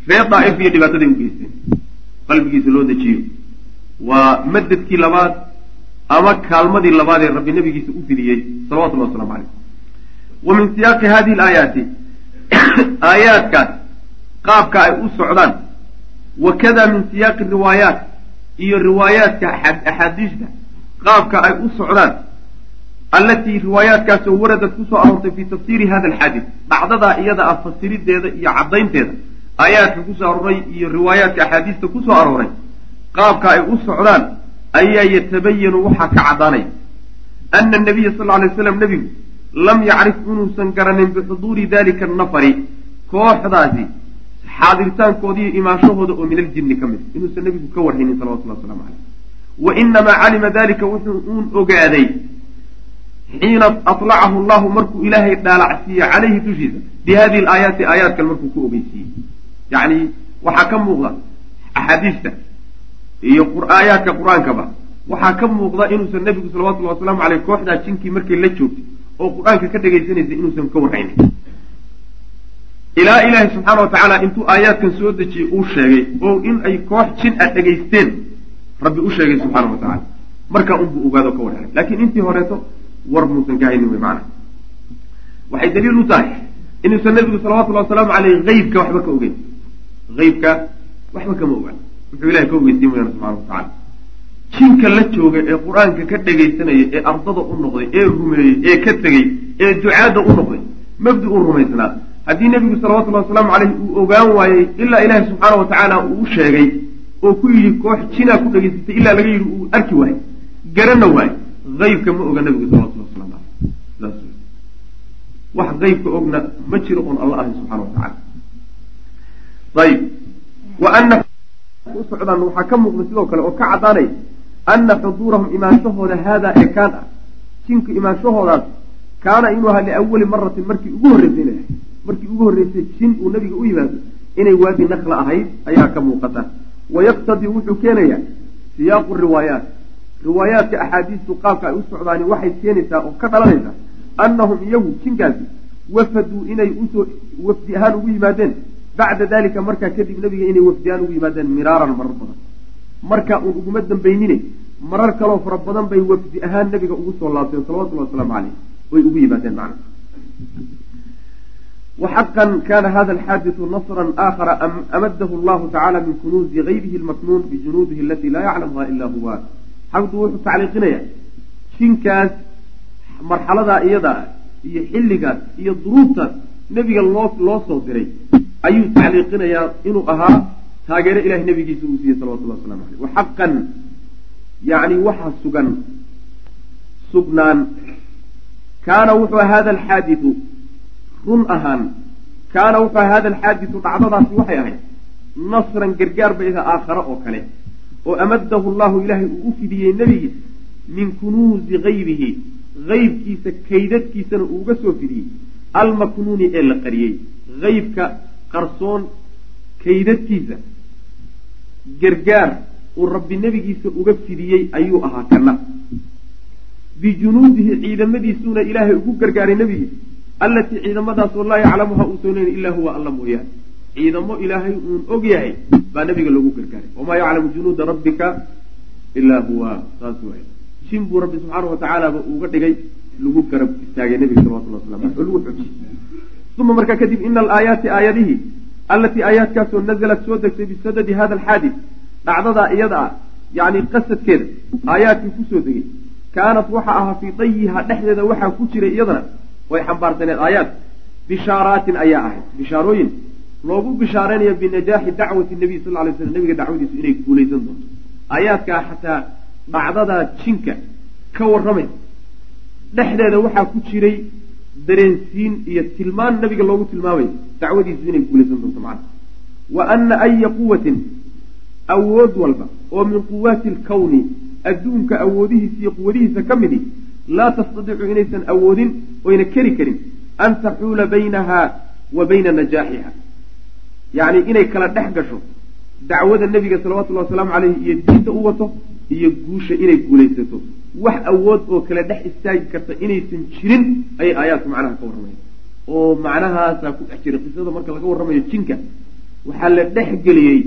reer daa'if iyo dhibaataday u geysteen qalbigiisa loo dejiyo. Waa madadkii labaad ama kaalmadii labaad ee rabbi nebigiisa u fidiyey salawatullahi waslamu caleyh wa min siyaaqi hadihi alaayaati aayaadkaas qaabka ay u socdaan wa kada min siyaaqi riwaayaat iyo riwaayaadka axaadiista qaabka ay u socdaan allatii riwaayaadkaasoo waradad ku soo aroortay fii tafsiiri hada alxaadis dhacdadaa iyada ah fasirideeda iyo caddaynteeda aayaadka ku soo arooray iyo riwaayaadka axaadiista ku soo arooray qaabka ay u socdaan ayaa yatabayanu waxaa ka caddaanaya ana nabiya sal alay slam nebigu lam yacrif inuusan garanin bixuduuri dalika annafari kooxdaasi xaadiritaankoodiiyo imaanshahooda oo min aljinni ka mid inuusan nebigu ka warhaynin salawatullah waslamu caleyh wa inamaa calima dalika wuxuu uun ogaaday xiina alacahu llahu markuu ilaahay dhaalacsiiye calayhi dushiisa bi hadihi alaayaati aayaadkan markuu ku ogeysiiyey. yacni waxaa ka muuqda axaadiista iyo aayaadka qur'aankaba. Waxaa ka muuqda inuusan nebigu salawatullahi wasalaamu caleyh kooxdaa jinkii markay la joogtay oo qur'aanka ka dhagaysanaysay inuusan ka warhaynin. Ilaa ilaahay subxaana wa tacaala intuu aayaadkan soo dejiyey uu sheegay oo in ay koox jin a dhegaysteen rabbi u sheegay subxaana wa tacala markaa unbuu ogaado ka warhelay. Laakiin intii horeeto war muusan ka haynin wey macana waxay daliil u tahay inuusan nabigu salawatullahi wasalaamu caleyh eybka waxba ka ogeyn. Eybka waxba kama ogaan wuxuu ilahay ka ogeysiin wayana subxana wa tacala jinka la jooga ee qur'aanka ka dhegaysanaya ee ardada u noqday ee rumeeyey ee ka tegey ee ducaadda u noqday mabdi uu rumaysnaa haddii nebigu salawatullahi wasalaamu caleyh uu ogaan waayey ilaa ilaahi subxaana wa tacaala uu sheegay oo ku yidhi koox jinaa ku dhegaysatay ilaa laga yidhi uu arki waayo garana waayo aybka ma oga nabigu salawatullah waslamu aleyh wax aybka ogna ma jiro oon alla ahayn subxana wa tacala u socdaan waxaa ka muuqda sidoo kale oo ka caddaanaya ana xuduurahum imaanshahooda haadaa ee kaan ah. Jinku imaanshahoodaas kaana inuu ahaa liawali maratin markii ugu horreysay inay ahayd markii ugu horreysay jin uu nabiga u yimaado inay waadi nakla ahayd ayaa ka muuqata. Wayaqtadii wuxuu keenayaa siyaaqu riwaayaat. Riwaayaadka axaadiistu qaabka ay u socdaani waxay keenaysaa oo ka dhalanaysaa annahum iyagu jinkaasi wafaduu inay u soo wafdi ahaan ugu yimaadeen bacda dalika markaa kadib nabiga inay wafdi ahaan ugu yimaadeen miraaran marar badan markaa uun uguma dambaynine marar kaloo fara badan bay wafdi ahaan nabiga ugu soo laabteen salawatullahi wasalaamu caleyh way ugu yimaadeen macna waxaqan kana hada alxaadisu nasran aakhara amadahu allahu tacala min kunuuzi gayrihi lmaknuun bijunuudihi alatii laa yaclamuha ila huwa xabdu wuxuu tacliiqinayaa jinkaas marxaladaa iyada ah iyo xilligaas iyo duruubtaas nebiga loo loo soo diray ayuu tacliiqinayaa inuu ahaa taageero ilahay nebigiisa uu siiyey salawatullah waslamu aleyh waxaqan yani waxaa sugan sugnaan. Kaana wuxuu hada alxaadiu run ahaan. Kaana wuxuu hada alxaadisu dhacdadaasi waxay ahayd nasran gargaar bay aha aakhare oo kale. Oo amadahu llahu ilaahay uu u fidiyey nebigiisa min kunuuzi gaybihi haybkiisa kaydadkiisana uu uga soo fidiyey. Almaknuuni ee la qariyey haybka qarsoon kaydadkiisa gargaar uu rabbi nebigiisa uga fidiyey ayuu ahaa kana bijunuudihi ciidamadiisuuna ilaahay ugu gargaaray nebigiisa allatii ciidamadaasoo laa yaclamuha uusan leyn ilaa huwa alla mooyaane. Ciidamo ilaahay uun og yahay baa nabiga loogu gargaaray. Wamaa yaclamu junuuda rabbika ilaa huwa saas waay jin buu rabbi subxaana watacaalaba uga dhigay lagu garab istaagay nabiga salawatullah waslam aleh oo lagu uma markaa kadib ina alaayaati aayadihii allatii aayaadkaasoo nazalat soo degtay bisadadi hada alxaadis dhacdadaa iyada ah yani qasadkeeda aayaadkii ku soo degay kaanat waxa ahaa fii dayiha dhexdeeda waxaa ku jiray iyadana way xambaarsaneed aayaad bishaaraatin ayaa ahayd bishaarooyin loogu bishaaraynayo binajaaxi dacwati nabiy sal lay slam nabiga dacwadiisu inay guulaysan doonto aayaadkaa xataa dhacdadaa jinka ka warramay dhexdeeda waxaa ku jiray dareensiin iyo tilmaan nabiga loogu tilmaamayo dacwadiisu inay guulaysan doonto macana wa ana aya quwatin awood walba oo min quwaati alkawni adduunka awoodihiisa iyo quwadihiisa ka midi laa tastadiicu inaysan awoodin oyna keri karin an taxuula baynaha wa bayna najaaxiha yacni inay kala dhex gasho dacwada nebiga salawatullahi wasalaamu caleyhi iyo diinta u wato iyo guusha inay guulaysato wax awood oo kale dhex istaagi karta inaysan jirin ayay aayaadku macnaha ka warramaya oo macnahaasaa ku dhex jiray qisada marka laga warramayo jinka waxaa la dhex geliyey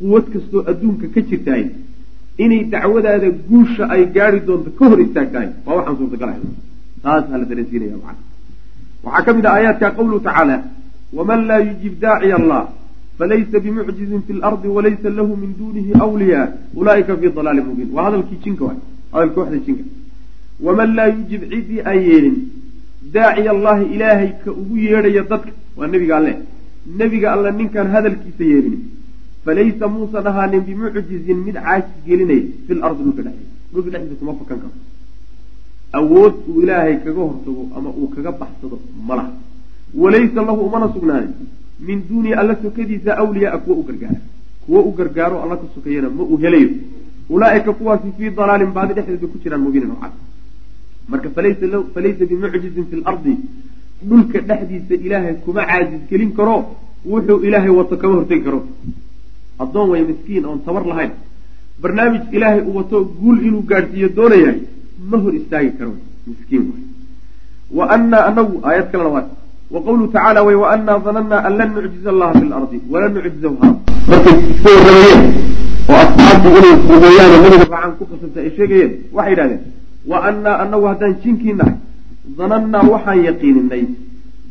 quwad kastoo adduunka ka jirtaay inay dacwadaada guusha ay gaari doonto ka hor istaagtahay waa waxaan suurtagal ahay taasaa la dareensiinaya macana waxaa ka mid ah aayaadka qawluhu tacaala waman laa yujib daaciya allah falaysa bimucjizin fi lardi walaysa lahu min dunihi wliyaa ulaaika fi dalaalin mubiin. Waa hadalkii jinka waay hadalkii waxda jinka. Waman laa yujib ciddii aan yeelin daaciya allahi ilaahay ka ugu yeedhaya dadka. Waa nebiga alle. Nebiga alle ninkaan hadalkiisa yeelin. Falaysa muusan ahaanin bimucjizin mid caajis gelinaya fi lardi dhulka dhexdiisa dhulka dhexdiisa kuma fakan karo. Awood uu ilaahay kaga hortago ama uu kaga baxsado ma laha. Walaysa lahu umana sugnaanin. Min duunihi alla sokadiisa awliyaaa kuwa u gargaara. Kuwa u gargaaro alla ka sokayana ma uu helayo ulaaika kuwaasi fii dalaalin baadi dhexdeed bay ku jiraan mubiinin oo cad. Marka falaysa bimucjizin fi lardi dhulka dhexdiisa ilaahay kuma caajis gelin karo wuxuu ilaahay wato kama hortegi karo. Addoon way miskiin oon tabar lahayn. Barnaamij ilaahay uu wato guul inuu gaadhsiiyo doonayahay ma hor istaagi karo. Miskiin wa anaa anagu aayad kalena waa wa qawluhu tacaala way wa anaa danannaa an lan nucjiza allaha fi lardi walan nucjizahu harab. Markay iska warramayeen oo asxaabtii carabtu inay rumeeyaan oo nabiga raacaan ku qasabta ay sheegayeen. Waxay yidhahdeen wa annaa anagu haddaan jinkii nahay danannaa waxaan yaqiininay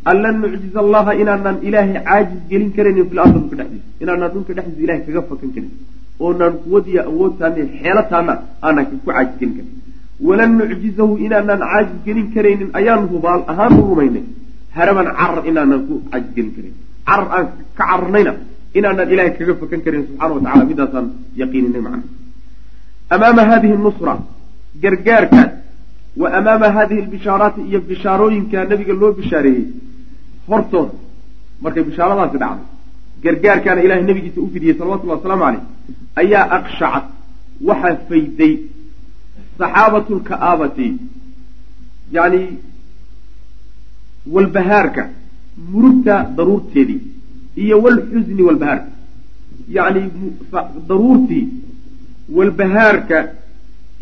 an lan nucjiza allaha inaanaan ilaahay caajis gelin karaynin fil ardi dhulka dhexdiisa inaanaan dhulka dhexdiisa ilahay kaga fakan karin oonaan quwad iyo awoodtaana xeelataana aanaan ku caajis gelin karin. Walan nucjizahu inaanaan caajis gelin karaynin ayaan hubaal ahaan u rumaynay haraban carar inaanaan ku caajis gelin karin carar aan ka cararnayna inaanaan ilahay kaga fakan karin subxana wa tacala midaasaan yaqiininay macna amaama hadihi nusra gargaarkaas wa amaama hadihi albishaaraati iyo bishaarooyinka nabiga loo bishaareeyey hortooda markay bishaaradaasi dhacday gargaarkaana ilahay nabigiisa u fidiyey salawatullahi wasalaamu caleyh ayaa aqshacad waxaa fayday saxaabatu lka'aabati yani walbahaarka murugta daruurteedii iyo walxusni walbahaarka yacni daruurtii walbahaarka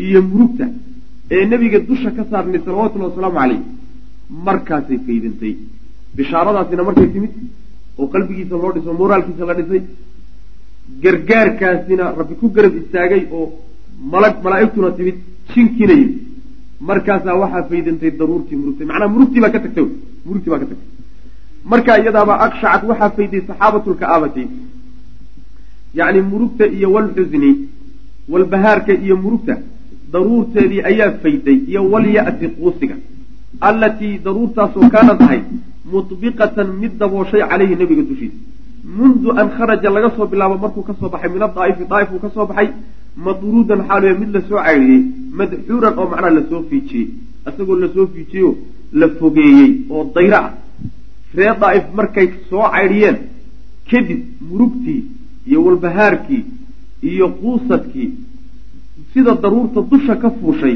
iyo murugta ee nebiga dusha ka saarnay salawatullahi wasalaamu caleyh markaasay faydantay bishaaradaasina markay timid oo qalbigiisa loo dhiso moraalkiisa la dhisay gargaarkaasina rabbi ku garab istaagay oo malag malaa'igtuna timid jinkiina yimid markaasaa waxaa faydantay daruurtii murugtay macnaa murugtii baa ka tagtay murugtii baa ka tagtay markaa iyadaabaa aqshacad waxaa fayday saxaabatulka'aabati yacni murugta iyo walxusni walbahaarka iyo murugta daruurteedii ayaa fayday iyo walya'ti quusiga. Allatii daruurtaasoo kaanad ahayd mutbiqatan mid dabooshay caleyhi nebiga dushiisa. Mundu an kharaja laga soo bilaabo markuu ka soo baxay min adaa'ifi daa'if uu ka soo baxay madruudan xaaluya mid la soo caydhiyey madxuuran oo macnaha la soo fiijiyey. Isagoo la soo fiijiyey la fogeeyey oo dayro ah ree daa'if markay soo caydhiyeen kadib murugtii iyo walbahaarkii iyo quusadkii sida daruurta dusha ka fuushay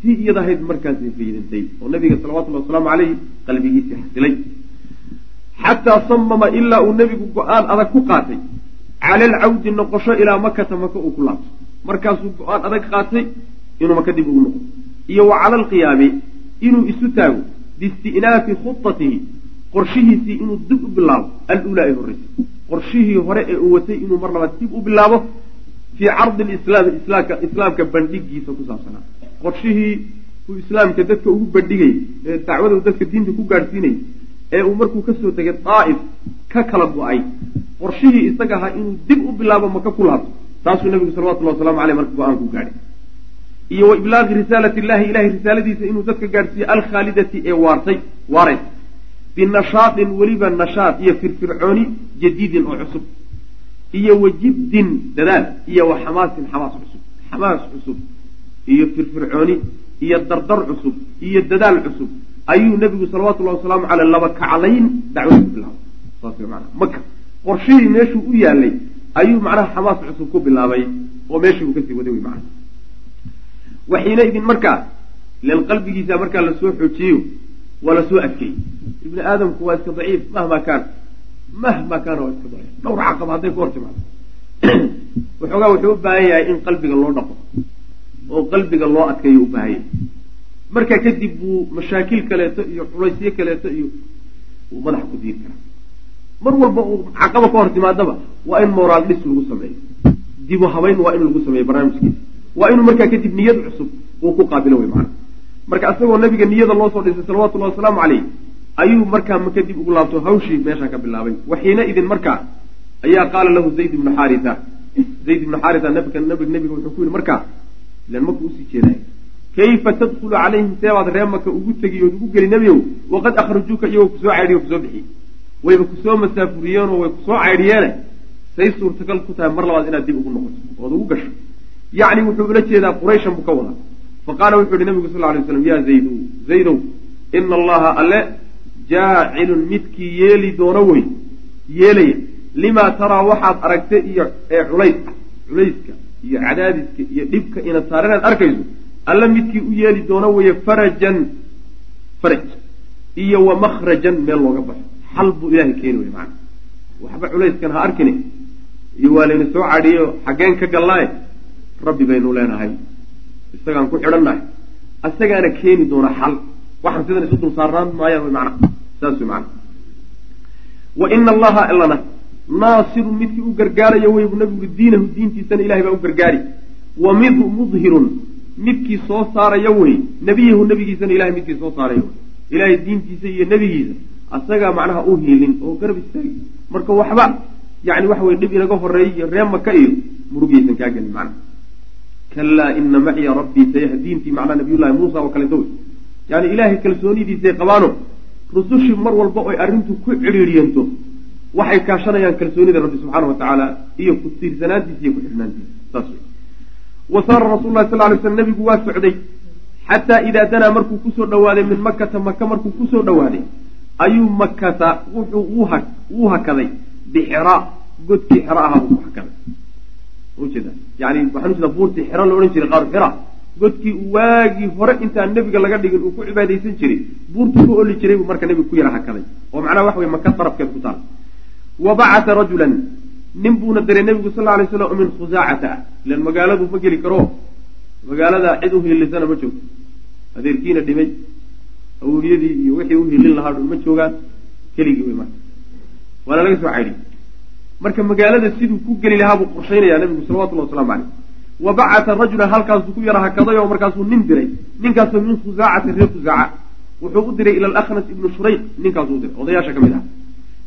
si iyadahayd markaasay faydantay oo nabiga salawatullahi wasalaamu caleyh qalbigiisii xasilay. Xataa samama ilaa uu nebigu go'aan adag ku qaatay cala alcawdi noqosho ilaa makata maka uu ku laabto. Markaasuu go'aan adag qaatay inuu maka dib ugu noqdo. Iyo wa cala alqiyaami inuu isu taago biisti'naafi khudatihi qorshihiisii inuu dib u bilaabo alulaa ee horreysay. Qorshihii hore ee uu watay inuu mar labaad dib u bilaabo fii cardi lislaami islaamka bandhigiisa ku saabsanaa. Qorshihii uu islaamka dadka ugu bandhigayay ee dacwada dadka diinta ku gaadhsiinayay ee uu markuu ka soo tegay daa'if ka kala go'ay. Qorshihii isaga ahaa inuu dib u bilaabo maka ku laabto taasuu nabigu salawatullahi wasalamu aleyh marka go'aan ku gaadhay. Iyo wa iblaaqi risaalati illahi ilahay risaaladiisa inuu dadka gaadhsiiye alkhaalidati ee waartay waarays binashaatin weliba nashaad iyo firfircooni jadiidin oo cusub iyo wa dadaal iyo wa xamaasin xamaas cusub xamaas cusub iyo firfircooni iyo dardar cusub iyo dadaal cusub ayuu nebigu salawatullahi wasalaamu caleyh laba kaclayn dacwada ku bilaabay saas mana maka qorshihii meeshuu u yaalay ayuu macnaha xamaas cusub ku bilaabay oo meeshii uu ka sii waday wey macana waxiina idin markaa ilan qalbigiisa markaa la soo xoojiyeyo waa la soo adkeeyey. Ibni aadamku waa iska daciif mahma kaana mahma kaana waa iska daciif. Dhowr caqaba hadday ku hor timaado. Waxoogaa wuxuu u baahan yahay in qalbiga loo dhaqo oo qalbiga loo adkeeyo u baahan yahay. Markaa kadib buu mashaakil kaleeto iyo culaysyo kaleeto iyo uu madaxa ku diiri karaa. Mar walba uu caqaba ka hor timaadaba waa in moraal dhis lagu sameeyo. Dibu habayn waa in lagu sameeyo barnaamijkiisa. Waa inuu markaa kadib niyad cusub uu ku qaabilo wey macana marka isagoo nabiga niyada loo soo dhisay salawatullahi wasalaamu caleyh ayuu markaa ma kadib ugu laabto hawshii meeshaa ka bilaabay. Waxiina idin markaa ayaa qaala lahu zayd ibnu xaarita zayd ibnu xaarita nabika nabig nabiga wuxuu ku yihi markaa ilan markuu u sii jeedaay kayfa tadkhulu calayhim? Seebaad ree maka ugu tegi ood ugu geli nebiow waqad akhrajuuka iyagoo ku soo caydhiyo ku soo bixiyey wayba ku soo masaafuriyeenoo way ku soo caydhiyeene. Say suurtagal ku tahay mar labaad inaad dib ugu noqoto ood ugu gasho. Yacni wuxuu ula jeedaa qurayshan buu ka wadaa fa qaala wuxuu yihi nabigu sal lay slam ya zaydu zaydow ina allaha alle jaacilun midkii yeeli doono wey yeelaya limaa taraa waxaad aragtay iyo ee culays ah culayska iyo cadaadiska iyo dhibka inaad saar inaad arkayso alle midkii u yeeli doono weeye farajan faraj iyo wa makhrajan meel looga baxo xal buu ilahay keeni wey maana waxba culayskan ha arkine iyo waa layna soo cadhiyo xaggeen ka gallaaye rabbi baynu leenahay isagaan ku xidhannahay isagaana keeni doona xal. Waxaan sidan isu dul saarnaan maayaan wy macna. Saas wey macana wa ina allaha ilana naasirun midkii u gargaarayo wey buu nabigu diinahu diintiisana ilahay baa u gargaari. Wa mid mudhirun midkii soo saaraya wey. Nebiyahu nebigiisana ilahay midkii soo saaraya wey. Ilaahay diintiisa iyo nebigiisa asagaa macnaha u hiilin oo garab istaagi marka waxba yani waxa weye dhib inaga horeeyay iyo ree maka iyo murugaysan kaa gelin macnaha kalaa ina maciya rabbii sayahdiintii macnaa nabiyullahi muusa oo kaleeto wey yani ilaahay kalsoonidiisay qabaano rusushii mar walba oy arrintu ku cidhiidhiyanto waxay kaashanayaan kalsoonida rabbi subxaana wa tacaala iyo ku tiirsanaantiisa iyo ku xidhnaantiisa saas wey wa saara rasul lahi sal lay slam nabigu waa socday xataa idaa danaa markuu ku soo dhawaaday min makata maka markuu ku soo dhawaaday ayuu makata wuxuu wuu hakaday bixira godkii xero ahaa buu ku hakaday ujeeda. Yani waxaan ujeeda buurtii xero la odhan jiray qaaru xira godkii waagii hore intaan nebiga laga dhigin uu ku cibaadaysan jiray buurtuu ku oli jiray buu marka nebigu ku yara hakaday oo macnaha waxa wey maka darafkeed ku taal. Wa bacata rajulan nin buuna diray nebigu sal alay slam min khusaacata ah ilan magaaladu ma geli karo. Magaalada cid u hiilisana ma joogto. Adeerkiina dhimay. Awowiyadii iyo wixii u hiilin lahaa dhun ma joogaan. Keligii wey marka waana laga soo caydhiy marka magaalada siduu ku geli lahaa buu qorshaynaya nabigu salawatullah waslamu caleyh wa bacata rajulan halkaasuu ku yara hakaday oo markaasuu nin diray. Ninkaasoo min khusaacati reer khusaaca wuxuu u diray ila alakhnas ibnu shurayq. Ninkaasuu u diray. Odayaasha ka mid ah.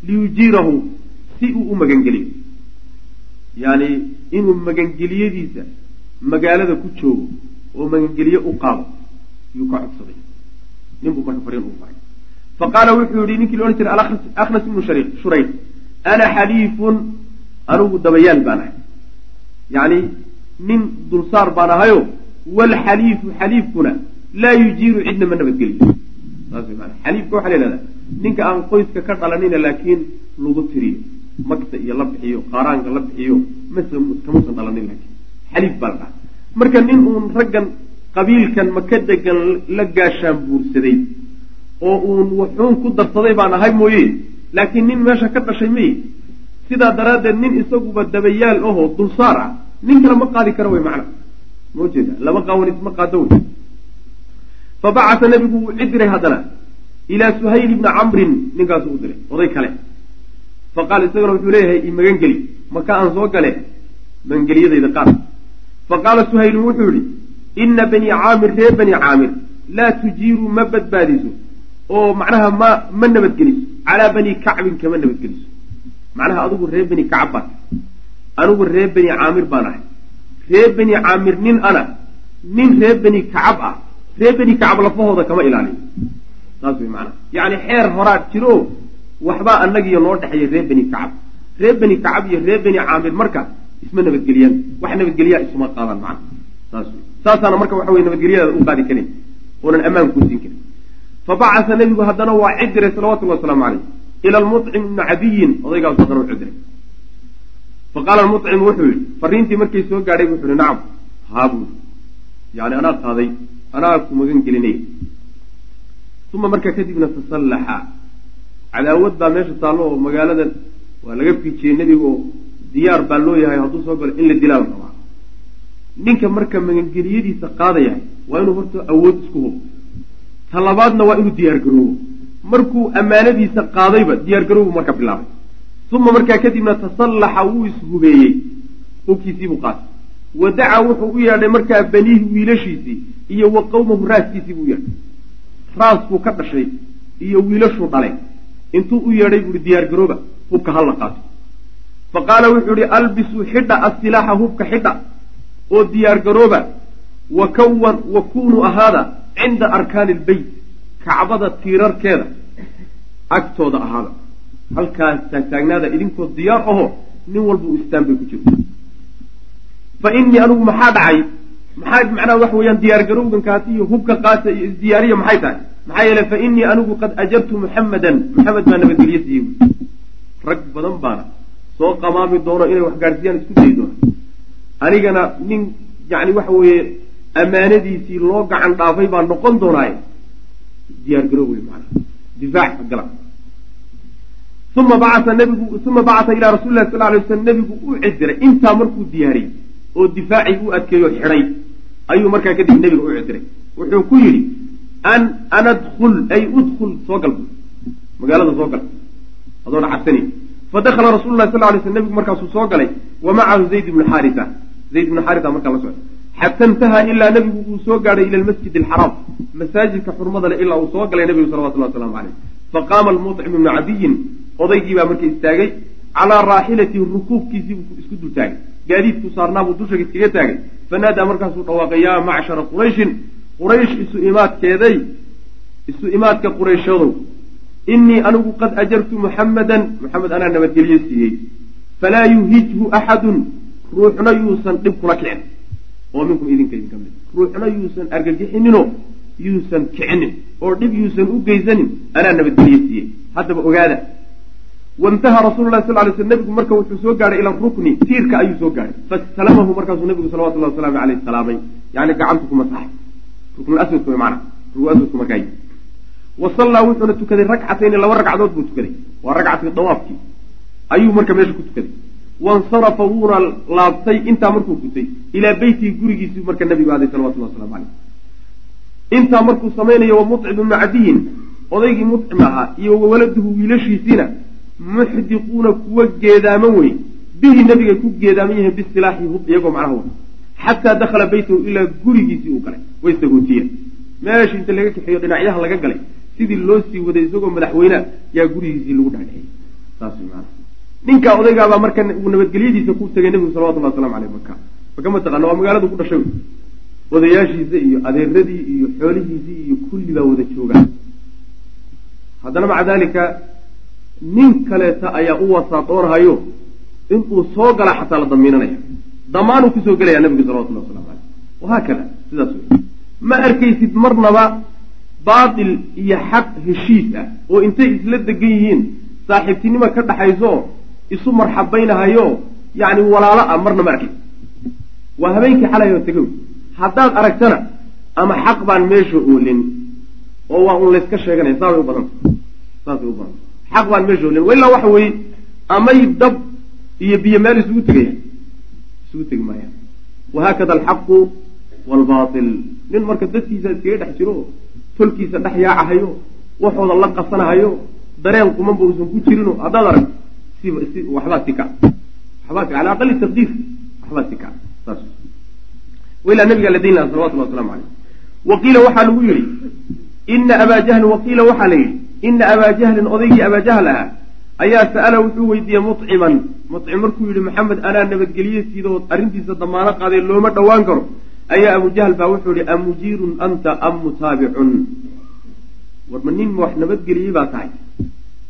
Liyujiirahu si uu u magangeliyo. Yani inuu magangeliyadiisa magaalada ku joogo oo magangeliye u qaado yuu ka codsaday. Ninbuu marka fariin ugu faray. Fa qaala wuxuu yihi ninkii la odhan jiray alakhnas ibnu shurayq ana xaliifun anigu dabayaal baan ahay yani nin dulsaar baan ahayo waalxaliifu xaliifkuna laa yujiiru cidna ma nabadgeliyo saas xaliifka waxaa la yihahdaa ninka aan qoyska ka dhalanina laakiin lagu tiriyo magta iyo la bixiyo qaaraanka la bixiyo mase kamuusan dhalanin laakiin xaliif baa la dhaha marka nin uun raggan qabiilkan maka degan la gaashaan buursaday oo uun waxuun ku darsaday baan ahay mooye laakiin nin meesha ka dhashay maye sidaa daraaddeed nin isaguba dabayaal ahoo dulsaar ah. Nin kale ma qaadi kara wey macna. Ma ujeeda laba qaawanis ma qaado wey fa bacata nabigu wuu cid diray haddana. Ilaa suhayl ibni camrin ninkaasuu u diray oday kale. Fa qaala isagana wuxuu leeyahay i magangeli maka aan soo gale. Magangeliyadayda qaar. Fa qaala suhaylun wuxuu yihi ina banii caamir reer bani caamir laa tujiiru ma badbaadiso oo macnaha ma ma nabadgeliso calaa bani kacbin kama nabadgeliso macnaha adigu reer bani kacab baan anigu reer bani caamir baan ahay. Reer bani caamir nin ana nin reer bani kacab ah reer bani kacab lafahooda kama ilaaliyo saas wey macnaha. Yacni xeer horaad jiro waxbaa annagiyo noo dhexeeya reer bani kacab reer bani kacab iyo reer bani caamir marka isma nabadgeliyaan wax nabadgeliyaa isuma qaadaan macna saas wey saasaana marka waxa wey nabadgelyadaada u qaadi karin. Oonan ammaan kuu siin karin fa bacasa nebigu haddana waa cid diray salawatullahi wasalaamu caleyh ila almucim ibni cadiyin odaygaasu haddana u cid diray fa qaala almucim wuxuu yihi fariintii markay soo gaadhay wuxuu yihi nacam haa buu yani anaa qaaday anaa ku magan gelinaya uma markaa kadibna tasallaxa cadaawad baa meesha taallo oo magaalada waa laga fiijiyey nebiga oo diyaar baa loo yahay hadduu soo galo in la dilaa la rabaa ninka marka magangeliyadiisa qaadaya waa inuu horta awood isku hubo ta labaadna waa inuu diyaar garoobo markuu ammaanadiisa qaadayba diyaar garoobu marka bilaabay. Uma markaa kadibna tasallaxa wuu ishubeeyey hubkiisiibuu qaatay. Wa dacaa wuxuu u yeedhay markaa baniihi wiilashiisii iyo wa qowmahu raaskiisii buu u yeedhay. Raaskuu ka dhashay iyo wiilashuu dhalay. Intuu u yeedhay buuhi diyaar garooba hubka hala qaato. Fa qaala wuxuu ihi albisuu xidha asilaaxa hubka xidha oo diyaar garooba wa kawan wa kunuu ahaada cinda arkaani ilbeyt kacbada tiirarkeeda agtooda ahaada halkaas taagtaagnaada idinkoo diyaar aho nin walba u istaan bay ku jirta fa innii anigu maxaa dhacay maxaa macnaha waxa weeyaan diyaar garowgankaasi iyo hubka qaasa iyo isdiyaariya maxay tahay maxaa yeele fa innii anigu qad ajartu muxammadan maxamed baa nabadgelye siiyey rag badan baana soo qamaami doono inay wax gaadhsiiyaan isku dayi doona anigana nin yani waxa weeye ammaanadiisii loo gacan dhaafay baa noqon doonaaye diyaar garoob wey maanaa difaac gala uma bacaa nabigu uma bacata ilaa rasuli lahi sal alay waslam nebigu u cidiray intaa markuu diyaariyey oo difaacii u adkeeyo xidhay ayuu markaa kadib nebiga u cidiray wuxuu ku yidhi an anadkul ay udkul soo gal. Magaalada soo gal. Adoona cabsani fadakhala rasulu sal lay sl nebigu markaasuu soo galay wa macahu zayd ibnu xaarisa. Zayd ibnu xaarisa markaa la socda xata intahaa ilaa nebigu uu soo gaadhay ila almasjid alxaraam masaajidka xurmada le ilaa uu soo galay nebigu salawatullah waslamu caleyh faqaama almuطcim ibnu cadiyin odaygii baa marka istaagay calaa raaxilatihi rukuubkiisii buu isku dul taagay. Gaadiidku saarnaabuu dusha iskaga taagay. Fanaadaa markaasuu dhawaaqay yaa macshara qurayshin quraysh isu imaadkeeday isu imaadka qurayshadow inii anigu qad ajartu muxammadan muxamed anaa nabadgelyo siiyey. Falaa yuhijhu axadun ruuxna yuusan dhib kula kicin oo minkum idinka idinka mid. Ruuxna yuusan argagixinino yuusan kicinin oo dhib yuusan u geysanin anaa nabadgelyo siiyey haddaba ogaada. Waintaha rasulu lahi sal lay sl nebigu marka wuxuu soo gaadhay ila rukni tiirka ayuu soo gaadhay fasalamahu markaasuu nebigu salawatullahi wasalaamu aleyh salaamay. Yani gacantu ku masaxay ruknulaswadka way maana ruknulaswadku markaa wa sallaa wuxuuna tukaday ragcatayni laba ragcadood buu tukaday. Waa ragcatii dawaafkii. Ayuu marka meesha ku tukaday wansarafa wuuna laabtay intaa markuu gutay ilaa beytihi gurigiisii marka nabigu aaday salawatullah waslamu caleyh intaa markuu samaynayo wa mucim ibnu cadiyin odaygii mucim ahaa iyo wawaladuhu wiilashiisiina muxdiquuna kuwa geedaaman wey bihi nabigay ku geedaaman yihiin bisilaaxi hub iyagoo macnaha wada xataa dakhala beytahu ilaa gurigiisii uu galay way sagootiyen meesha inta laga kaxeeyo dhinacyaha laga galay sidii loo sii waday isagoo madaxweynea yaa gurigiisii lagu dhaadhiciyey ninkaa odaygaabaa marka nabadgelyadiisa ku tegay nebigu salawatullahi waslamu aleyh maka maka mataqaana waa magaaladu ku dhashay. Odayaashiisa iyo adeeradii iyo xoolihiisii iyo kulli baa wada joogaan haddana maca daalika nin kaleeta ayaa u wasaadoonhayo inuu soo gala xataa la damiinanaya. Damaanuu ku soo gelaya nabigu salawatullahi waslamu aleyh wahaakada sidaas wey ma arkaysid marnaba baatil iyo xaq heshiis ah oo intay isla degan yihiin saaxiibtinimo ka dhaxayso isu marxabaynahayo yacni walaalo ah marna ma arkaysid waa habeenkii xalay oo tegow. Haddaad aragtana ama xaq baan meesha oolin oo waa un layska sheeganaya saabay u badanta saasay u badanta xaq baan meesha oolin wa waxa weeye amay dab iyo biyo meel isugu tegaya. Isugu tegi maaya. Wahaakada alxaqu waalbatil nin marka dadkiisa iskaga dhex jiro tolkiisa dhex yaacahayo waxooda la qasanahayo dareen qumanba uusan ku jirino haddaad arag si si waxbaa waxbaa sika ala aqali taqdiir. waxbaa sika saas. Wailaa nabigaa la dayn laha salawatullah waslamu caleyh waqiila waxaa lagu yihi ina abaa jahlin waqiila waxaa la yidhi ina abaa jahlin odaygii abaa jahl ahaa ayaa sa'ala wuxuu weydiiyey muciman mucim markuu yihi maxamed anaa nabadgelye siidoo arrintiisa damaano qaaday looma dhowaan karo. Ayaa abu jahl baa wuxuu yihi amujiirun anta am mutaabicun war ma nin wax nabadgeliyey baa tahay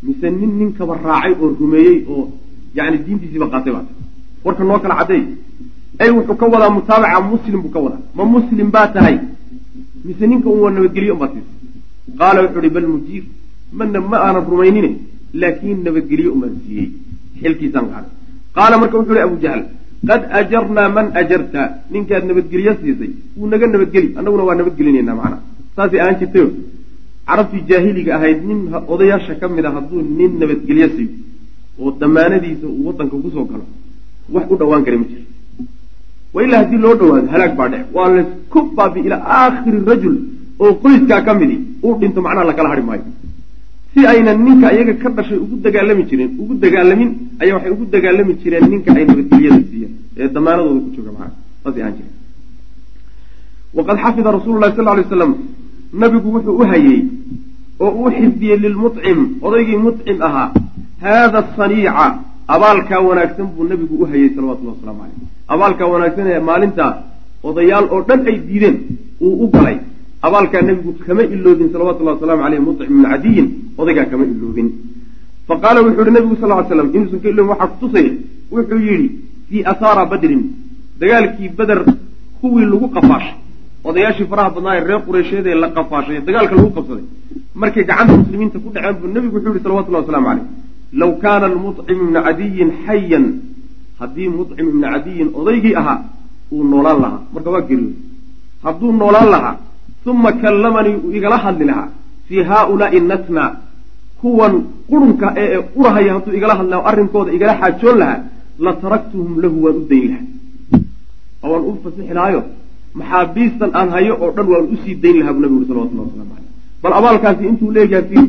mise nin ninkaba raacay oo rumeeyey oo yani diintiisiiba qaatay baa tahay. Warka noo kala caddeey ay wuxuu ka wadaa mutaabaca muslim buu ka wadaa. Ma muslim baa tahay. Mise ninka un waa nabadgelye unbaa siisa qaala wuxuu ihi bal mujiir mana ma aanan rumaynine laakiin nabadgelye umaan siiyey. Xilkiisaan qaaday qaala marka wuxuu ihi abu jahl qad ajarnaa man ajarta. Ninkaad nabadgelyo siisay. Wuu naga nabadgeli. Annaguna waa nabadgelinayna macna. Saasay ahaan jirtayo carabtii jaahiliga ahayd nin odayaasha ka mid a hadduu nin nabadgelyo siiyo oo damaanadiisa uu waddanka ku soo galo wax u dhowaan kara ma jiro wa ilaa haddii loo dhawaado halaag baa dhec waa laysku baabi ilaa aakhiri rajul oo qoyskaa ka midi uu dhinto macnaha lakala hari maayo. Si aynan ninka iyaga ka dhashay ugu dagaalami jireen ugu dagaalamin ayaa waxay ugu dagaalami jireen ninka ay nabadgelyada siiyeen ee damaanadooda ku jooga macnaha saasay ahaan jireen waqad xafida rasuulu lahi sal lay slam nabigu wuxuu u hayey oo uu xifdiyey lilmucim odaygii mucim ahaa haada saniica abaalkaa wanaagsan buu nabigu u hayey salawatullahi waslamu caleyh abaalkaa wanaagsan ee maalinta odayaal oo dhan ay diideen uu u galay. Abaalkaa nebigu kama iloobin salawatullahi waslamu caleyh mucim ibnu cadiyin odaygaa kama iloobin fa qaala wuxuu yihi nabigu sal ly slam inuusan ka iloobin waxaa kutusaya wuxuu yidhi fii asaara badrin dagaalkii beder kuwii lagu qafaashay odayaashii faraha badnaa ee reer qureysheed ee la qafaashay dagaalka lagu qabsaday. Markay gacanta muslimiinta ku dhaceen buu nebigu wuxuu yihi salawatullahi waslamu caleyh low kaana almucim ibnu cadiyin xayan haddii mucim ibnu cadiyin odaygii ahaa uu noolaan lahaa. Marka waa geriyo. Hadduu noolaan lahaa uma kallamanii uu igala hadli lahaa fii haaulaai natna kuwan qurunka ee urahaya hadduu igala hadli laha arrinkooda igala xaajoon lahaa la taraktuhum lahu waan u dayn lahaa. Oo waan u fasixi lahaayo maxaabiistan aan hayo oo dhan waan u sii dayn lahaa buu nabigu uri salawatullah waslamu caleyh bal abaalkaasi intuu leegaha fi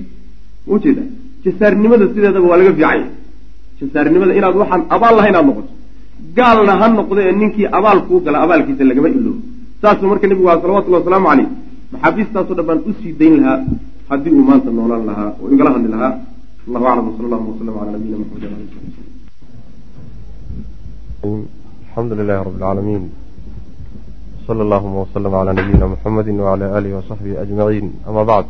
ujeeda jasaarnimada sideedaba waa laga fiicanya jasaarinimada inaad waxaan abaal lahayn aad noqoto. Gaalna ha noqdo ee ninkii abaal kuu gala abaalkiisa lagama iloobo saasuu marka nebigu aha salawatullhi wasalaamu caleyh maxaabiistaasoo dhan baan u sii dayn lahaa haddii uu maanta noolaan lahaa oo igala hadli lahaa. Allahu aclam wsala allahuma wasalam cala nabiyina maxamed alxamdu lilahi rabi alcaalamiin allahuma waslama calaa nabiyina muxamedi wacala aalihi wasaxbihi ajmaciin ama bacd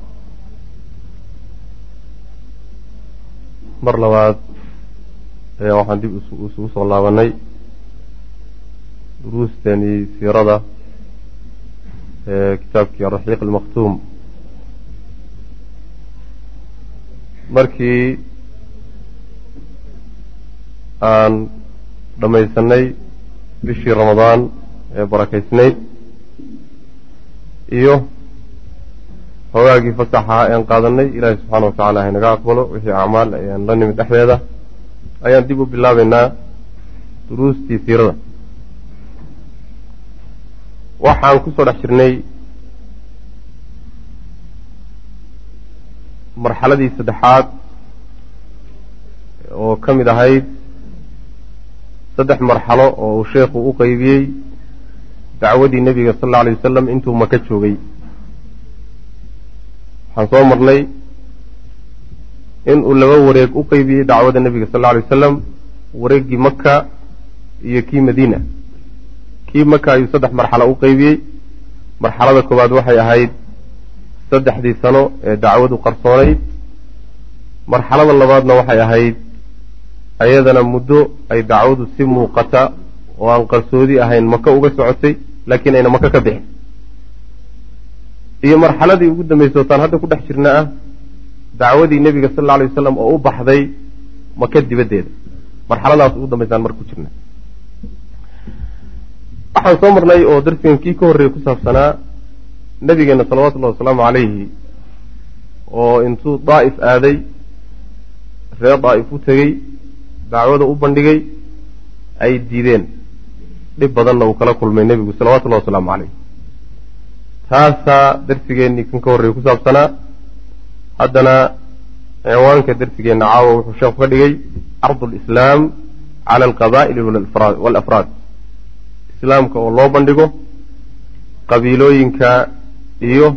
mar labaad ayaa waxaan dib isugu soo laabanay duruusteenii siirada ee kitaabkii araxiiq almaktuum. Markii aan dhammaysanay bishii ramadaan ee barakaysnayd iyo hoogaagii fasaxa ean qaadanay ilaahay subxaana wa tacala haynaga aqbalo wixii acmaal ayaan la nimid dhexdeeda ayaan dib u bilaabaynaa duruustii siirada. Waxaan ku soo dhex jirnay marxaladii saddexaad oo ka mid ahayd saddex marxalo oo uu sheekhu u qeybiyey dacwadii nebiga sal alla alay wasalam intuu maka joogay. Waxaan soo marnay in uu laba wareeg u qeybiyey dacwada nebiga sal alla alay wasalam wareeggii maka iyo kii madiina. Kii maka ayuu saddex marxalo u qeybiyey marxalada koowaad waxay ahayd saddexdii sano ee dacwadu qarsoonayd marxalada labaadna waxay ahayd ayadana muddo ay dacwadu si muuqata oo aan qarsoodi ahayn maka uga socotay laakiin ayna maka ka bixin. Iyo marxaladii ugu dambeysay otaan hadda ku dhex jirna ah dacwadii nebiga sal alla alay wasalam oo u baxday maka dibaddeeda marxaladaas ugu dambaysaan marka ku jirna waxaan soo marnay oo darsigan kii ka horreeyey ku saabsanaa nabigeena salawatullahi wasalaamu calayhi oo intuu daa'if aaday reer daa'if u tegey dacwada u bandhigay ay diideen dhib badanna uu kala kulmay nebigu salawatullahi wasalaamu calayh. Taasaa darsigeennii kan ka horreeyey ku saabsanaa. Haddana cinwaanka darsigeenna caawa wuxuu sheekhu ka dhigay cardu alislaam cala alqabaa'ili waalafraad islaamka oo loo bandhigo qabiilooyinka iyo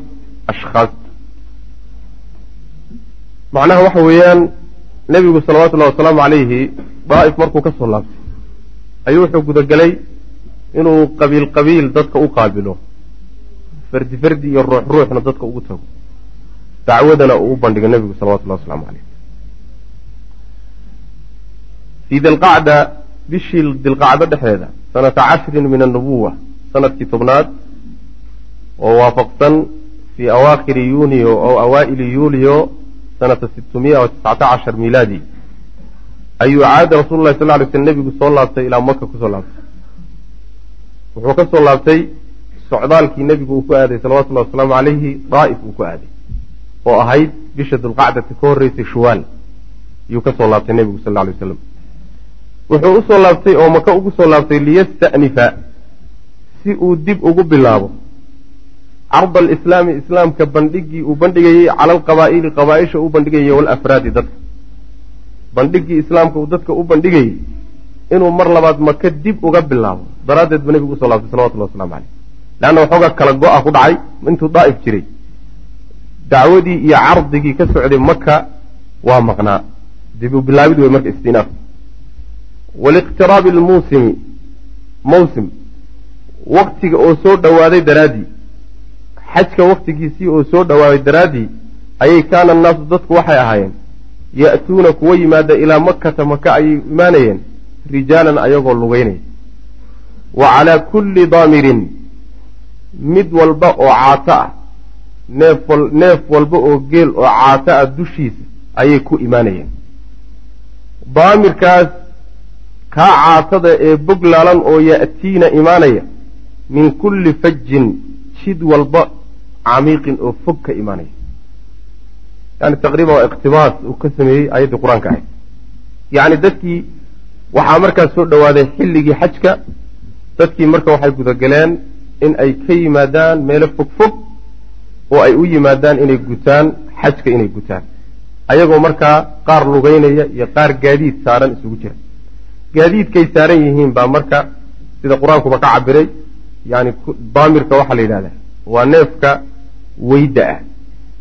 ashkhaasta macnaha waxa weeyaan nebigu salawatullahi wasalaamu calayhi daa'if markuu ka soo laabtay ayuu wuxuu gudagelay inuu qabiil qabiil dadka u qaabilo. Fardi fardi iyo ruux ruuxna dadka ugu tago. Dacwadana uu u bandhigo nebigu salawatullahi wasalaamu calayh. Fii dilqacda bishii dilqacdo dhexeeda sanata cashrin min annubuwa sannadkii tobnaad oo waafaqsan fii awaakhiri yuniyo ow awaa'ili yuuliyo sanata sitmiya wa tiscata cashar miilaadi ayuu caada rasuulu lahi sal ly slm nebigu soo laabtay ilaa maka ku soo laabtay wuxuu ka soo laabtay socdaalkii nebigu uu ku aaday salawatullahi wasalaamu calayhi daa'if uu ku aaday oo ahayd bisha dulqacdati ka horreysay shuwaal. Ayuu ka laabtay nebigu sal lay waslam wuxuu u soo laabtay oo maka ugu soo laabtay liyasta'nifa si uu dib ugu bilaabo. Carda alislaami islaamka bandhigii uu bandhigayey cala alqabaa'ili qabaaisha uu bandhigayey walafraadi dadka. Bandhigii islaamka uu dadka u bandhigayey inuu mar labaad maka dib uga bilaabo daraaddeed ba nebigu u soo laabtay salawatullahi waslamu caleyh leanna waxoogaa kala go-a ku dhacay intuu daa'if jiray. Dacwadii iyo cardigii ka socday maka waa maqnaa. Dib u bilaabid wey marka istinaaf waliqtiraabi almuusimi mawsim waktiga oo soo dhowaaday daraaddii xajka waktigiisii oo soo dhowaaday daraaddii ayay kaana annaasu dadku waxay ahaayeen ya'tuuna kuwa yimaada ilaa makata maka ayay imaanayeen rijaalan ayagoo lugeynaya wa calaa kulli daamirin mid walba oo caato ah. Neef neef walba oo geel oo caato ah dushiisa ayay ku imaanayeen daamirkaas kaa caatada ee boglaalan oo ya'tiina imaanaya min kulli fajin jid walba camiiqin oo fog ka imaanaya. Yani taqriiban waa iqtibaas uu ka sameeyey ayaddii qur'aanka ahayd. Yacni dadkii waxaa markaas soo dhowaaday xilligii xajka dadkii marka waxay gudagaleen in ay ka yimaadaan meelo fog fog oo ay u yimaadaan inay gutaan xajka inay gutaan. Ayagoo markaa qaar lugeynaya iyo qaar gaadiid saaran isugu jira. Gaadiidkay saaran yihiin baa marka sida qur'aankuba ka cabiray yani daamirka waxaa la yidhahdaa waa neefka weyda ah.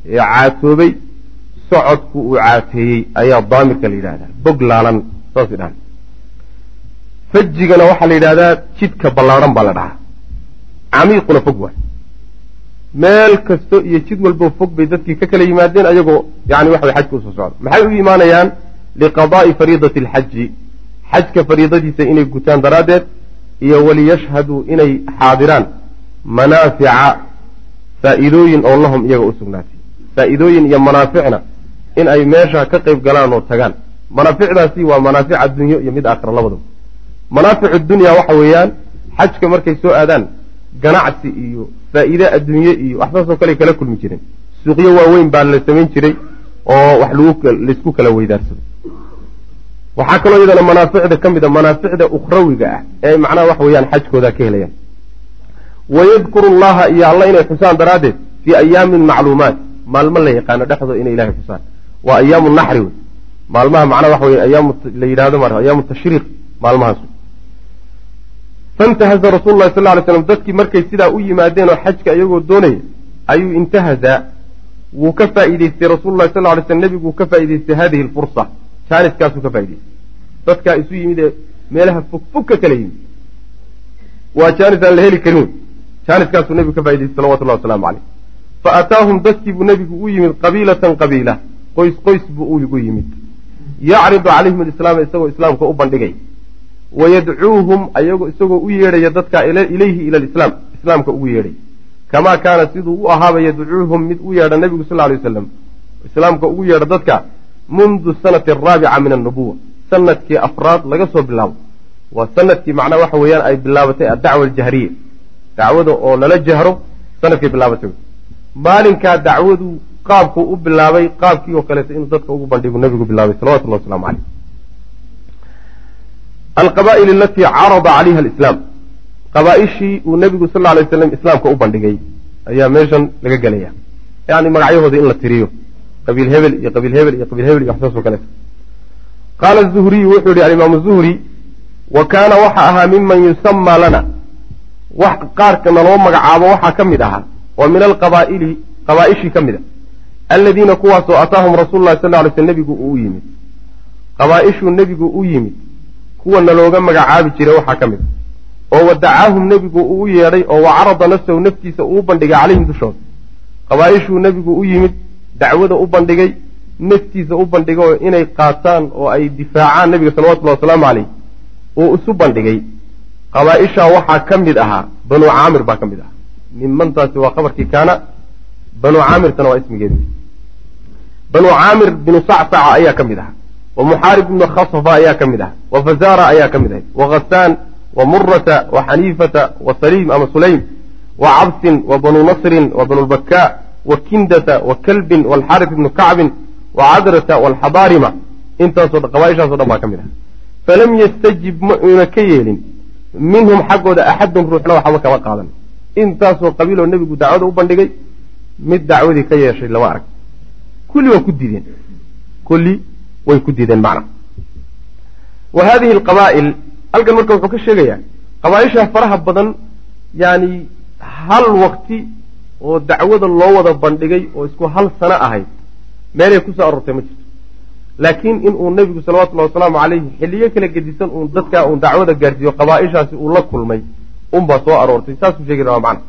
Ee caatoobay socodku uu caateeyey ayaa daamirka la yidhahdaa bog laalan saas dhahan fajigana waxaa la yidhahdaa jidka ballaadhan baa la dhahaa. Camiiquna fog waay. Meel kasto iyo jid walbo fog bay dadkii ka kala yimaadeen ayagoo yani waxa way xajka u soo socda maxay u imaanayaan? Liqadaa'i fariidati alxaji xajka fariidadiisa inay gutaan daraaddeed iyo waliyashhaduu inay xaadiraan. Manaafica faa'iidooyin oo lahum iyaga u sugnaatay. Faa'iidooyin iyo manaaficna in ay meesha ka qayb galaan oo tagaan. Manaaficdaasi waa manaafic addunyo iyo mid aakhira labadaba manaaficu dunya waxa weeyaan xajka markay soo aadaan ganacsi iyo faa'iide adduunye iyo waxsaasoo kale kala kulmi jireen. Suuqyo waaweyn baa la samayn jiray oo wax la isku kala weydaarsado waxaa kaloo iyadana manaaficda ka mid a manaaficda ukhrawiga ah ee macnaha waxa weeyaan xajkooda ka helayaan. Wayadkuru llaha iyo alla inay xusaan daraaddeed fii ayaamin macluumaat. Maalmo la yaqaano dhexdooda inay ilahay xusaan. Waa ayaamu naxri. Wey maalmaha macnaha waxa weye ayaamu la yidhahdo ma ayaamu tashriiq maalmahaas faintahaza rasulu llahi sal ly slam dadkii markay sidaa u yimaadeen oo xajka iyagoo doonaya ayuu intahazaa wuu ka faa'iideystay rasulu llahi sal ly slm nebiguu ka faa'iideystay hadihi alfursa jaaniskaasuu ka faa'ideystay dadkaa isu yimid ee meelaha fogfog ka kala yimid waa jaanis aan la heli karin wey jaaniskaasuu nebigu ka faa'ideystay salawatullahi wasalaamu caleyh fa ataahum dadkii buu nebigu u yimid qabiilatan qabiila qoys qoys buu ugu yimid yacridu calayhim alislaama isagoo islaamka u bandhigay wayadcuuhum ayagoo isagoo u yeedhaya dadka ilayhi ila alislaam islaamka ugu yeedhay kamaa kaana siduu u ahaaba yadcuuhum mid u yeedha nebigu sal lay wasalam islaamka ugu yeedha dadka mundu sanati araabica min annubuwa sannadkii afraad laga soo bilaabo waa sannadkii macnaa waxa weeyaan ay bilaabatay addacwa aljahriya dacwada oo lala jahro sanadkay bilaabatay maalinkaa dacwadu qaabkuu u bilaabay qaabkii oo kaleeto inuu dadka ugu bandhigu nebigu bilaabay salawatullah waslamu caleyh alqabaa'il alatii carada calayha alislaam. Qabaaishii uu nebigu sal alay waslam islaamka u bandhigay ayaa meeshan laga gelaya yani magacyahooda in la tiriyo. Qabiil hebel iyo qabiil hebel iyo qabiil hebel iyo waxsaasoo kaleeto. Qaala zuhriyu wuxuu yihi alimaamu zuhri wa kaana waxa ahaa miman yusamaa lana. Wax qaarka naloo magacaabo waxaa ka mid ahaa oo min alqabaa'ili qabaa'ishii ka mid a aladiina kuwaasoo ataahum rasuulu lahi sal ly sl nebigu uu u yimid. Qabaa'ishuu nebigu u yimid kuwana looga magacaabi jiray waxaa ka mid a oo wadacaahum nebigu uu yeedhay oo wacarada nafsahu naftiisa uu bandhigay calayhim dushooda qabaa'ishuu nebigu u yimid dacwada u bandhigay naftiisa u bandhigay oo inay qaataan oo ay difaacaan nebiga salawatullahi wasalaamu caleyh uu isu bandhigay. qabaa'ishaa waxaa ka mid ahaa banuu caamir baa ka mid ahaa. mimantaasi waa qabarkii kaana banuu caamirtana waa ismigeedi. banuu caamir binu sacsaca ayaa ka mid ahaa wa muxaarib bnu khasafa ayaa ka mid ahay wa fazara ayaa ka mid ahay wa khasaan wa murata wa xaniifata wa saliim ama sulaym wa cabsin wa banuu nasrin wa banu lbakaa wa kindata wa kalbin walxaris ibnu kacbin wa cadrata walxadaarima intaasoo qabaaishaaso dhan baa ka mid aha falam yastajib ma uuna ka yeelin. Minhum xaggooda axadun ruuxna waxba kama qaadan. Intaasoo qabiiloo nebigu dacwada u bandhigay mid dacwadii ka yeeshay lama arag. Kulli waa ku diideen kulli way ku diideen macna. Wa hadihi alqabaa'il halkan marka wuxuu ka sheegayaa qabaaisha faraha badan yani hal wakti oo dacwada loo wada bandhigay oo isku hal sano ahayd meelay ku soo aroortay ma jirto. Laakiin inuu nebigu salawatullahi wasalaamu caleyhi xilliyo kala gedisan uun dadkaa uun dacwada gaarsiiyo qabaaishaasi uu la kulmay unbaa soo aroortay. Saasuu sheegi rabaa macna.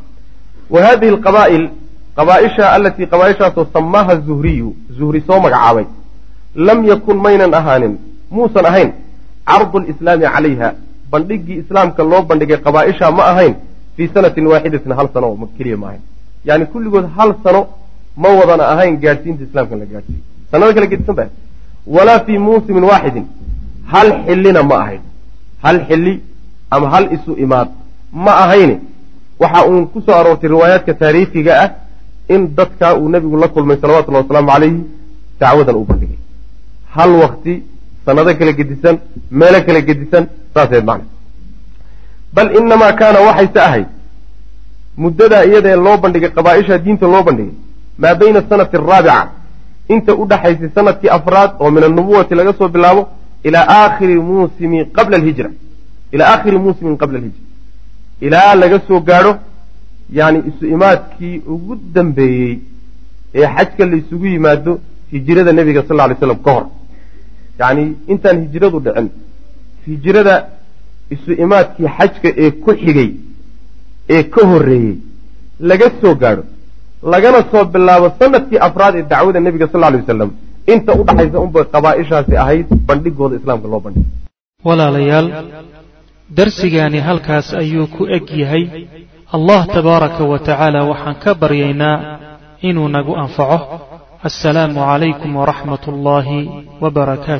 Wa hadihi alqabaa'il qabaaisha alatii qabaaishaasoo samaaha zuhriyu zuhri soo magacaabay lam yakun maynan ahaanin muusan ahayn cardu lislaami calayha bandhigii islaamka loo bandhigay qabaaisha ma ahayn fii sanatin waaxidatin hal sano keliya ma ahayn yani kulligood hal sano ma wadana ahayn gaadhsiinta islaamka la gaadhsiiyo sanada kala gedisan ba walaa fii muusimin waaxidin hal xillina ma ahayn hal xilli ama hal isu imaad ma ahayne waxa uun ku soo aroortay riwaayaadka taariikhiga ah in dadkaa uu nebigu la kulmay salawatullahi wasalaamu calayhi dacwadan uu bandhigay hal wakti sanado kala gedisan meelo kala gedisan saaseed macna bal inamaa kaana waxayse ahayd muddadaa iyadae loo bandhigay qabaaisha diinta loo bandhigay maa bayna asanati araabica inta u dhaxaysay sannadkii afraad oo min annubuwati laga soo bilaabo ilaa aakhiri muusimi qabla alhijra. Ilaa aakhiri muusimin qabla alhijra. Ilaa laga soo gaadho yani isu imaadkii ugu dambeeyey ee xajka la isugu yimaado hijirada nebiga sal lla lay slam ka hor yacni intaan hijiradu dhicin. Hijirada isu imaadkii xajka ee ku xigay ee ka horreeyey laga soo gaadho lagana soo bilaabo sannadkii afraad ee dacwada nebiga sal lay wasalam inta u dhaxaysa unbay qabaa-ishaasi ahayd bandhigooda islaamka loo bandhigay. Walaalayaal darsigaani halkaas ayuu ku eg yahay allah tabaaraka wa tacaala waxaan ka baryaynaa inuu nagu anfaco. Assalaamu calaykum waraxmat ullaahi wbarakaatu